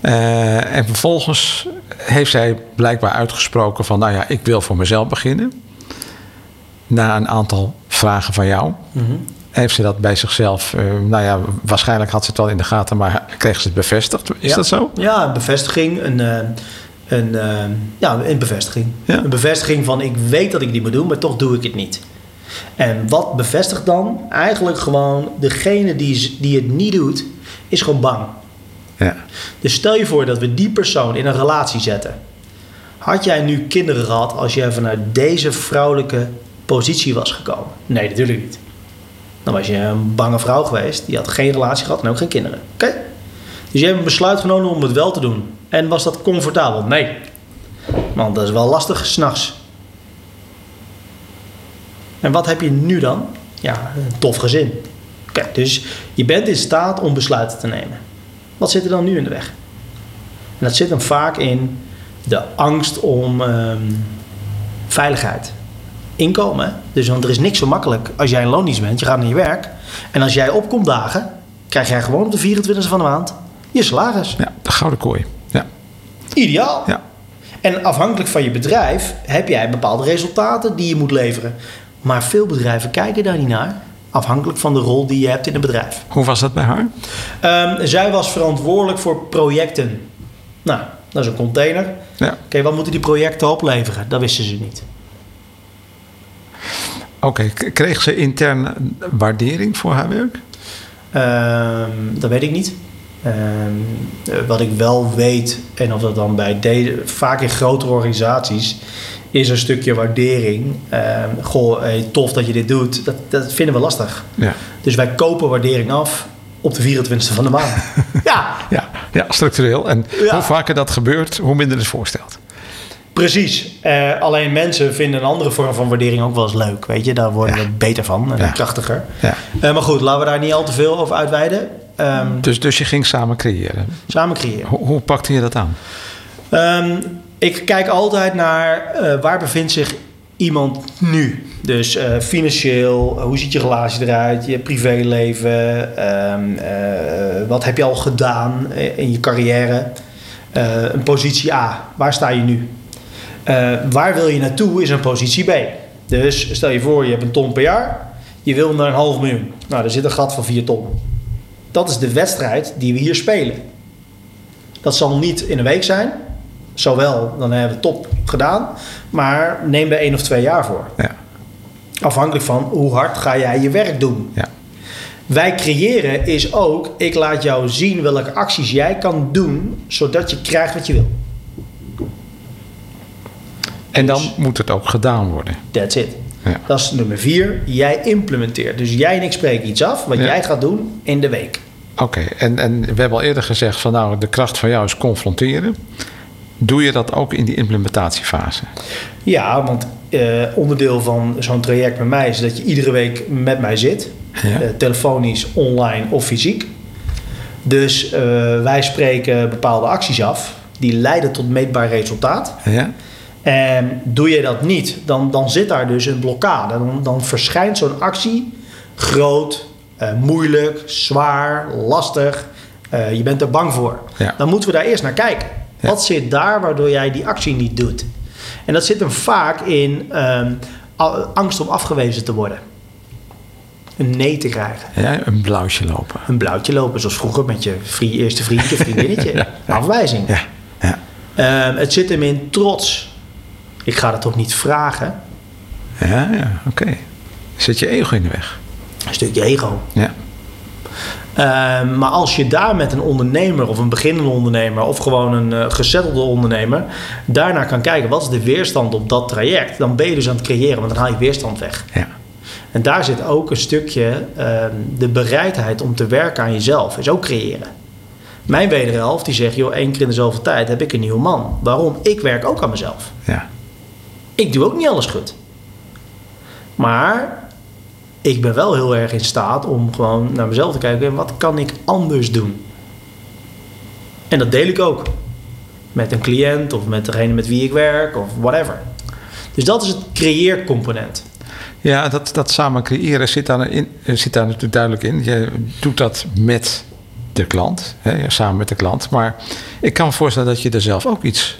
En vervolgens heeft zij blijkbaar uitgesproken van... nou ja, ik wil voor mezelf beginnen. Na een aantal vragen van jou... heeft ze dat bij zichzelf... eh, nou ja, waarschijnlijk had ze het wel in de gaten... maar kreeg ze het bevestigd. Is Ja. dat zo? Ja, een bevestiging. Een, eh, een, eh, ja, een bevestiging. Ja. Een bevestiging van ik weet dat ik die moet doen, maar toch doe ik het niet. En wat bevestigt dan? Eigenlijk gewoon degene die, die het niet doet, is gewoon bang. Ja. Dus stel je voor dat we die persoon in een relatie zetten. Had jij nu kinderen gehad als jij vanuit deze vrouwelijke positie was gekomen? Nee, natuurlijk niet. Dan was je een bange vrouw geweest. Die had geen relatie gehad en ook geen kinderen. Oké? Dus je hebt een besluit genomen om het wel te doen. En was dat comfortabel? Nee. Want dat is wel lastig s'nachts. En wat heb je nu dan? Ja, een tof gezin. Oké, dus je bent in staat om besluiten te nemen. Wat zit er dan nu in de weg? Dat zit hem vaak in de angst om ehm, veiligheid. Inkomen. Dus want er is niks zo makkelijk als jij een loondienst bent. Je gaat naar je werk. En als jij opkomt dagen, krijg jij gewoon op de 24e van de maand je salaris. ja, de gouden kooi. Ja. Ideaal. Ja. En afhankelijk van je bedrijf heb jij bepaalde resultaten die je moet leveren. Maar veel bedrijven kijken daar niet naar. Afhankelijk van de rol die je hebt in het bedrijf. Hoe was dat bij haar? Um, zij was verantwoordelijk voor projecten. Nou, dat is een container. Ja. Oké, wat moeten die projecten opleveren? Dat wisten ze niet. Oké, kreeg ze intern waardering voor haar werk? Um, dat weet ik niet. Um, wat ik wel weet, en of dat dan bij deze, vaak in grotere organisaties, is een stukje waardering. Um, goh, hey, tof dat je dit doet. Dat, dat vinden we lastig. Ja. Dus wij kopen waardering af op de 24e van de maand. ja. ja. Ja, structureel. En hoe vaker dat gebeurt, hoe minder het voorstelt. Precies. Uh, alleen mensen vinden een andere vorm van waardering ook wel eens leuk. Weet je, daar worden we beter van en krachtiger. Ja. Uh, maar goed, laten we daar niet al te veel over uitweiden. Um, dus, dus je ging samen creëren? Samen creëren. Hoe, hoe pakte je dat aan? Um, ik kijk altijd naar uh, waar bevindt zich iemand nu. Dus uh, financieel, hoe ziet je relatie eruit, je privéleven, um, uh, wat heb je al gedaan in je carrière. een positie A, waar sta je nu? Waar wil je naartoe is een positie B. Dus stel je voor, je hebt een ton per jaar, je wil naar een half miljoen. Nou, daar zit een gat van 4 ton. Dat is de wedstrijd die we hier spelen. Dat zal niet in een week zijn, Zowel, dan hebben we top gedaan, maar neem er één of twee jaar voor. Ja. Afhankelijk van hoe hard ga jij je werk doen. Ja. Wij creëren is ook, ik laat jou zien welke acties jij kan doen, zodat je krijgt wat je wil. En dan dus- moet het ook gedaan worden. That's it. Ja. Dat is nummer vier. Jij implementeert. Dus jij en ik spreken iets af wat jij gaat doen in de week. Oké, en, en we hebben al eerder gezegd van nou, de kracht van jou is confronteren. Doe je dat ook in die implementatiefase? Ja, want uh, onderdeel van zo'n traject met mij is dat je iedere week met mij zit. Ja. Uh, telefonisch, online of fysiek. Dus uh, wij spreken bepaalde acties af. Die leiden tot meetbaar resultaat. Ja. En doe je dat niet, dan, dan zit daar dus een blokkade. Dan, dan verschijnt zo'n actie groot, moeilijk, zwaar, lastig. je bent er bang voor. Ja. Dan moeten we daar eerst naar kijken. Wat zit daar waardoor jij die actie niet doet? En dat zit hem vaak in um, angst om afgewezen te worden. Een nee te krijgen. Ja, een blauwtje lopen. Een blauwtje lopen, zoals vroeger met je eerste vriendje, vriendinnetje. Afwijzing. Ja, ja. Um, het zit hem in trots. Ik ga dat toch niet vragen? Ja, ja, oké. Zit je ego in de weg? Een stukje ego. Ja. Ehm, maar als je daar met een ondernemer of een beginnende ondernemer of gewoon een uh, gezettelde ondernemer daarnaar kan kijken, wat is de weerstand op dat traject, dan ben je dus aan het creëren, want dan haal je weerstand weg. Ja. En daar zit ook een stukje ehm, de bereidheid om te werken aan jezelf, is ook creëren. Mijn wederhelft die zegt, joh, één keer in de zoveel tijd heb ik een nieuwe man. Waarom? Ik werk ook aan mezelf. Ja. Ik doe ook niet alles goed. Maar ik ben wel heel erg in staat om gewoon naar mezelf te kijken. Wat kan ik anders doen? En dat deel ik ook. Met een cliënt of met degene met wie ik werk of whatever. Dus dat is het creëercomponent. Ja, dat, dat samen creëren zit daar, in, zit daar natuurlijk duidelijk in. Je doet dat met de klant, hè, samen met de klant. Maar ik kan me voorstellen dat je er zelf ook iets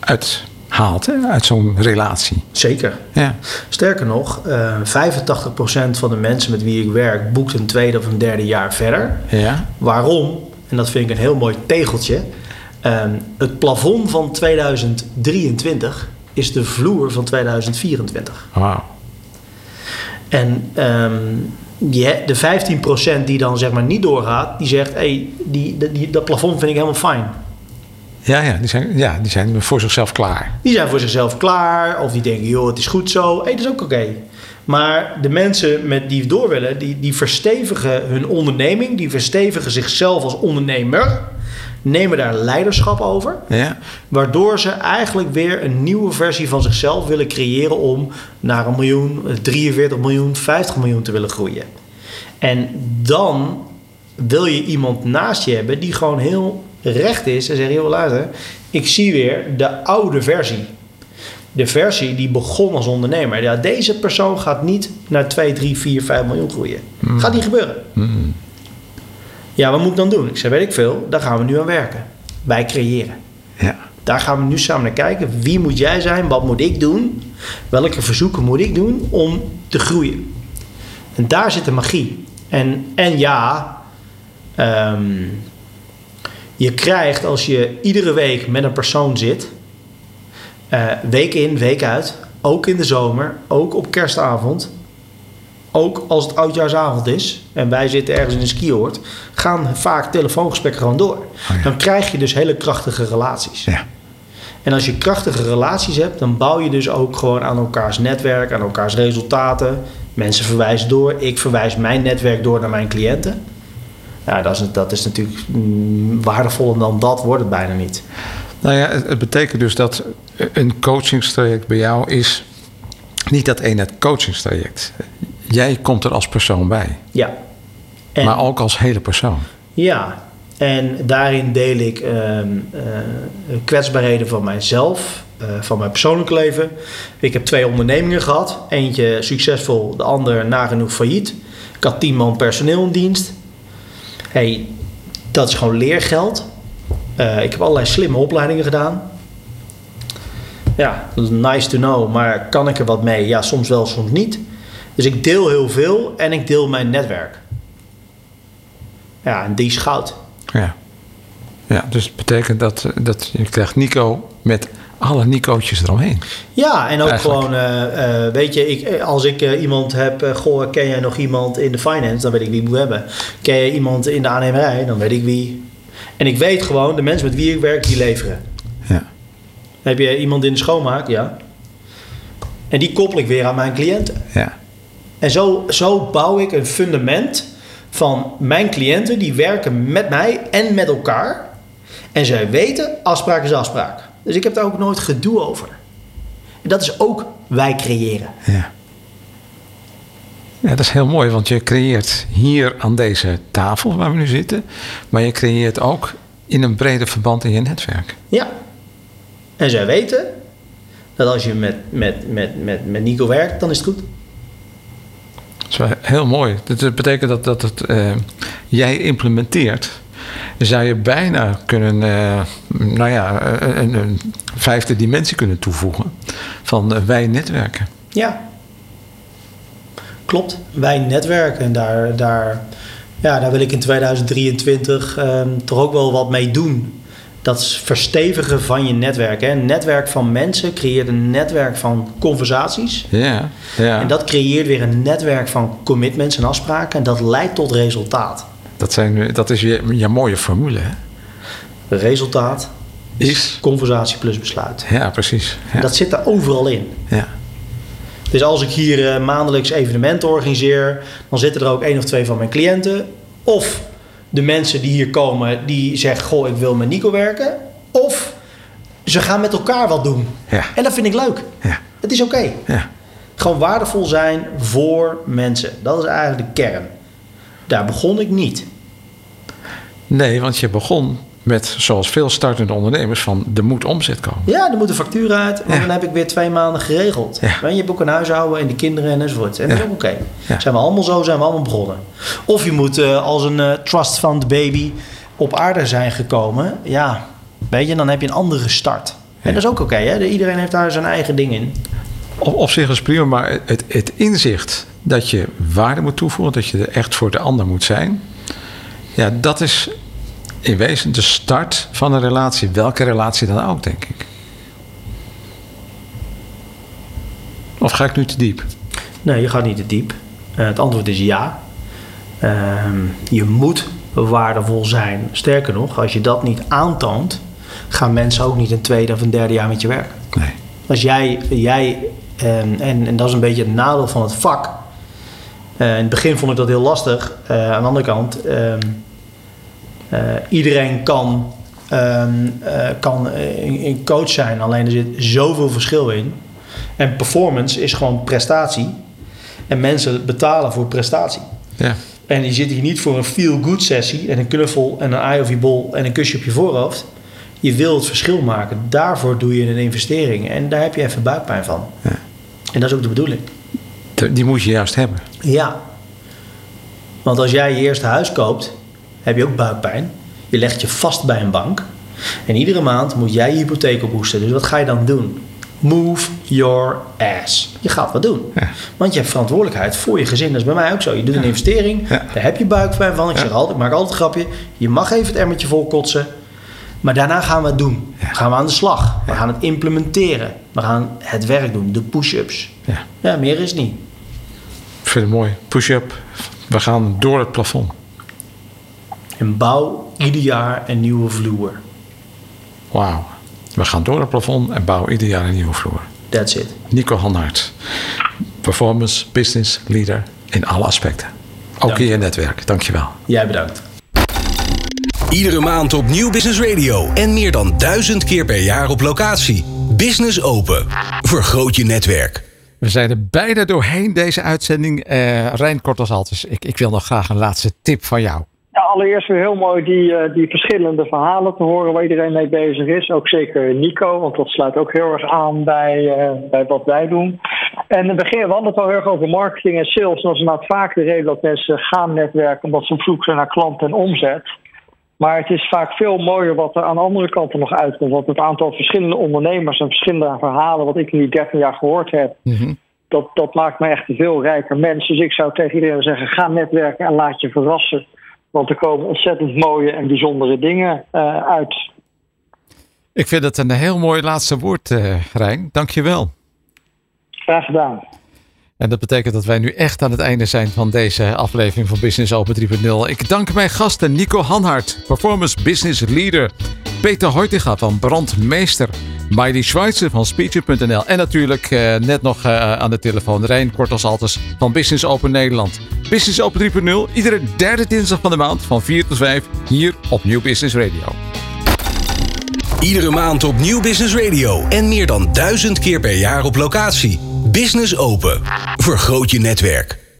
uit haalt hè, uit zo'n relatie. Zeker. Ja. Sterker nog, uh, eh, 85% van de mensen met wie ik werk boekt een tweede of een derde jaar verder. Ja. Waarom? En dat vind ik een heel mooi tegeltje. Ehm, het plafond van 2023 is de vloer van 2024. Wauw. En um, die, de 15% die dan zeg maar niet doorgaat, die zegt: hey, die, die, dat plafond vind ik helemaal fijn. Ja, ja, die zijn, ja, die zijn voor zichzelf klaar. Die zijn voor zichzelf klaar. Of die denken, joh, het is goed zo. Hé, dat is ook oké. Maar de mensen met die door willen, die, die verstevigen hun onderneming. Die verstevigen zichzelf als ondernemer. Nemen daar leiderschap over. Ja. Waardoor ze eigenlijk weer een nieuwe versie van zichzelf willen creëren om naar een miljoen, 43 miljoen, 50 miljoen te willen groeien. En dan wil je iemand naast je hebben die gewoon heel recht is en zeggen: joh, luister, ik zie weer de oude versie. De versie die begon als ondernemer. Ja, deze persoon gaat niet naar 2, 3, 4, 5 miljoen groeien. Mm. Gaat niet gebeuren. Mm. Ja, wat moet ik dan doen? Ik zei, weet ik veel, daar gaan we nu aan werken. Wij creëren. Ja. Daar gaan we nu samen naar kijken. Wie moet jij zijn? Wat moet ik doen? Welke verzoeken moet ik doen om te groeien? En daar zit de magie. En, en ja, ehm, je krijgt als je iedere week met een persoon zit, uh, week in, week uit, ook in de zomer, ook op kerstavond, ook als het oudjaarsavond is en wij zitten ergens in een skioord, gaan vaak telefoongesprekken gewoon door. Oh dan krijg je dus hele krachtige relaties. Ja. En als je krachtige relaties hebt, dan bouw je dus ook gewoon aan elkaars netwerk, aan elkaars resultaten. Mensen verwijzen door, ik verwijs mijn netwerk door naar mijn cliënten. Ja, dat is, dat is natuurlijk mm, waardevoller dan dat wordt het bijna niet. Nou ja, het, betekent dus dat een coachingstraject bij jou is niet dat ene coachingstraject. Jij komt er als persoon bij. Ja. maar ook als hele persoon. Ja, en daarin deel ik uh, uh, kwetsbaarheden van mijzelf, uh, van mijn persoonlijke leven. Ik heb twee ondernemingen gehad. Eentje succesvol, de ander nagenoeg failliet. Ik had tien man personeel in dienst. Hey, dat is gewoon leergeld. Uh, ik heb allerlei slimme opleidingen gedaan. Ja, nice to know, maar kan ik er wat mee? Ja, soms wel, soms niet. Dus ik deel heel veel en ik deel mijn netwerk. Ja, en die is goud. Ja. Ja, dus het betekent dat, dat je krijgt Nico met alle Nico'tjes eromheen. Ja, en ook gewoon, uh, uh, weet je, ik, als ik uh, iemand heb, goh, ken jij nog iemand in de finance, dan weet ik wie ik moet hebben. Ken je iemand in de aannemerij, dan weet ik wie. En ik weet gewoon, de mensen met wie ik werk, die leveren. Ja. Heb je iemand in de schoonmaak? Ja. En die koppel ik weer aan mijn cliënten. Ja. En zo, zo bouw ik een fundament van mijn cliënten die werken met mij en met elkaar. En zij weten, afspraak is afspraak. Dus ik heb daar ook nooit gedoe over. En dat is ook wij creëren. Ja. Ja, dat is heel mooi, want je creëert hier aan deze tafel waar we nu zitten, maar je creëert ook in een breder verband in je netwerk. Ja. En zij weten dat als je met, met, met, met, met Nico werkt, dan is het goed. Dat is heel mooi. Dat betekent dat, dat het, uh, jij implementeert. Zou je bijna kunnen, uh, nou ja, een, een, vijfde dimensie kunnen toevoegen van uh, wij netwerken. Ja, klopt. Wij netwerken en daar, daar, ja, daar wil ik in 2023 um, toch ook wel wat mee doen dat is verstevigen van je netwerk. Hè. Een netwerk van mensen creëert een netwerk van conversaties. Ja, ja. En dat creëert weer een netwerk van commitments en afspraken. En dat leidt tot resultaat. Dat, zijn, dat is je, je mooie formule. Hè? Resultaat is conversatie plus besluit. Ja, precies. Ja. Dat zit er overal in. Ja. Dus als ik hier uh, maandelijks evenementen organiseer, dan zitten er ook één of twee van mijn cliënten. Of de mensen die hier komen, die zeggen: Goh, ik wil met Nico werken. Of ze gaan met elkaar wat doen. Ja. En dat vind ik leuk. Ja. Het is oké. Ja. Gewoon waardevol zijn voor mensen. Dat is eigenlijk de kern. Daar begon ik niet. Nee, want je begon met, zoals veel startende ondernemers, van er moet omzet komen. Ja, er moet een factuur uit, want dan heb ik weer twee maanden geregeld. Ja. Je hebt ook een huishouden en de kinderen enzovoort. En dat is ook oké. Zijn we allemaal zo, zijn we allemaal begonnen. Of je moet uh, als een uh, trust fund baby op aarde zijn gekomen. Ja, weet je, dan heb je een andere start. En dat is ook oké, iedereen heeft daar zijn eigen ding in. Op, op zich is prima, maar het, het inzicht dat je waarde moet toevoegen, dat je er echt voor de ander moet zijn. Ja, dat is in wezen de start van een relatie. Welke relatie dan ook, denk ik. Of ga ik nu te diep? Nee, je gaat niet te diep. Uh, het antwoord is ja. Uh, je moet waardevol zijn. Sterker nog, als je dat niet aantoont, gaan mensen ook niet een tweede of een derde jaar met je werken. Nee. Als jij, jij en, en, en dat is een beetje het nadeel van het vak. Uh, in het begin vond ik dat heel lastig. Uh, aan de andere kant, ehm, uh, iedereen kan, um, uh, kan een coach zijn, alleen er zit zoveel verschil in. En performance is gewoon prestatie. En mensen betalen voor prestatie. Ja. En die zitten hier niet voor een feel-good sessie en een knuffel en een eye of je bol en een kusje op je voorhoofd. Je wil het verschil maken. Daarvoor doe je een investering. En daar heb je even buikpijn van. Ja. En dat is ook de bedoeling. Die moet je juist hebben. Ja. Want als jij je eerste huis koopt, heb je ook buikpijn. Je legt je vast bij een bank. En iedere maand moet jij je hypotheek ophoesten. Dus wat ga je dan doen? Move your ass. Je gaat wat doen. Want je hebt verantwoordelijkheid voor je gezin. Dat is bij mij ook zo. Je doet een investering. Daar heb je buikpijn van. Ik zeg altijd, ik maak altijd een grapje. Je mag even het emmertje vol kotsen. Maar daarna gaan we het doen. Gaan we aan de slag. We gaan het implementeren. We gaan het werk doen. De push-ups. Ja. ja, meer is niet. Ik vind het mooi. Push-up. We gaan door het plafond. En bouw ieder jaar een nieuwe vloer. Wauw. We gaan door het plafond en bouwen ieder jaar een nieuwe vloer. That's it. Nico Hanhart. Performance Business Leader in alle aspecten. Ook Dank in je netwerk. Dankjewel. Jij bedankt. Iedere maand op Nieuw Business Radio en meer dan duizend keer per jaar op locatie. Business Open. Vergroot je netwerk. We zijn er bijna doorheen deze uitzending. Eh Rijn Kortelsalters, ik, ik wil nog graag een laatste tip van jou. Ja, allereerst weer heel mooi die, eh, die verschillende verhalen te horen waar iedereen mee bezig is. Ook zeker Nico, want dat sluit ook heel erg aan bij, eh, bij wat wij doen. En we beginnen we hadden het al heel erg over marketing en sales. En dat is inderdaad vaak de reden dat mensen gaan netwerken omdat ze op zoek zijn naar klanten en omzet. Maar het is vaak veel mooier wat er aan de andere kant nog uitkomt. Want het aantal verschillende ondernemers en verschillende verhalen wat ik in die 13 jaar gehoord heb, dat, dat maakt me echt een veel rijker mens. Dus ik zou tegen iedereen zeggen, ga netwerken en laat je verrassen. Want er komen ontzettend mooie en bijzondere dingen eh, uit. Ik vind het een heel mooi laatste woord, eh Rijn. Dankjewel. Graag gedaan. En dat betekent dat wij nu echt aan het einde zijn van deze aflevering van Business Open 3.0. Ik dank mijn gasten Nico Hanhart, Performance Business Leader. Peter Hoytiga van Brandmeester. Miley Schweitzer van Speecher.nl. En natuurlijk eh, net nog eh, aan de telefoon Rijn Kortelsalters van Business Open Nederland. Business Open 3.0, iedere derde dinsdag van de maand van 4 tot 5 hier op Nieuw Business Radio. Iedere maand op Nieuw Business Radio en meer dan duizend keer per jaar op locatie. Business Open. Vergroot je netwerk.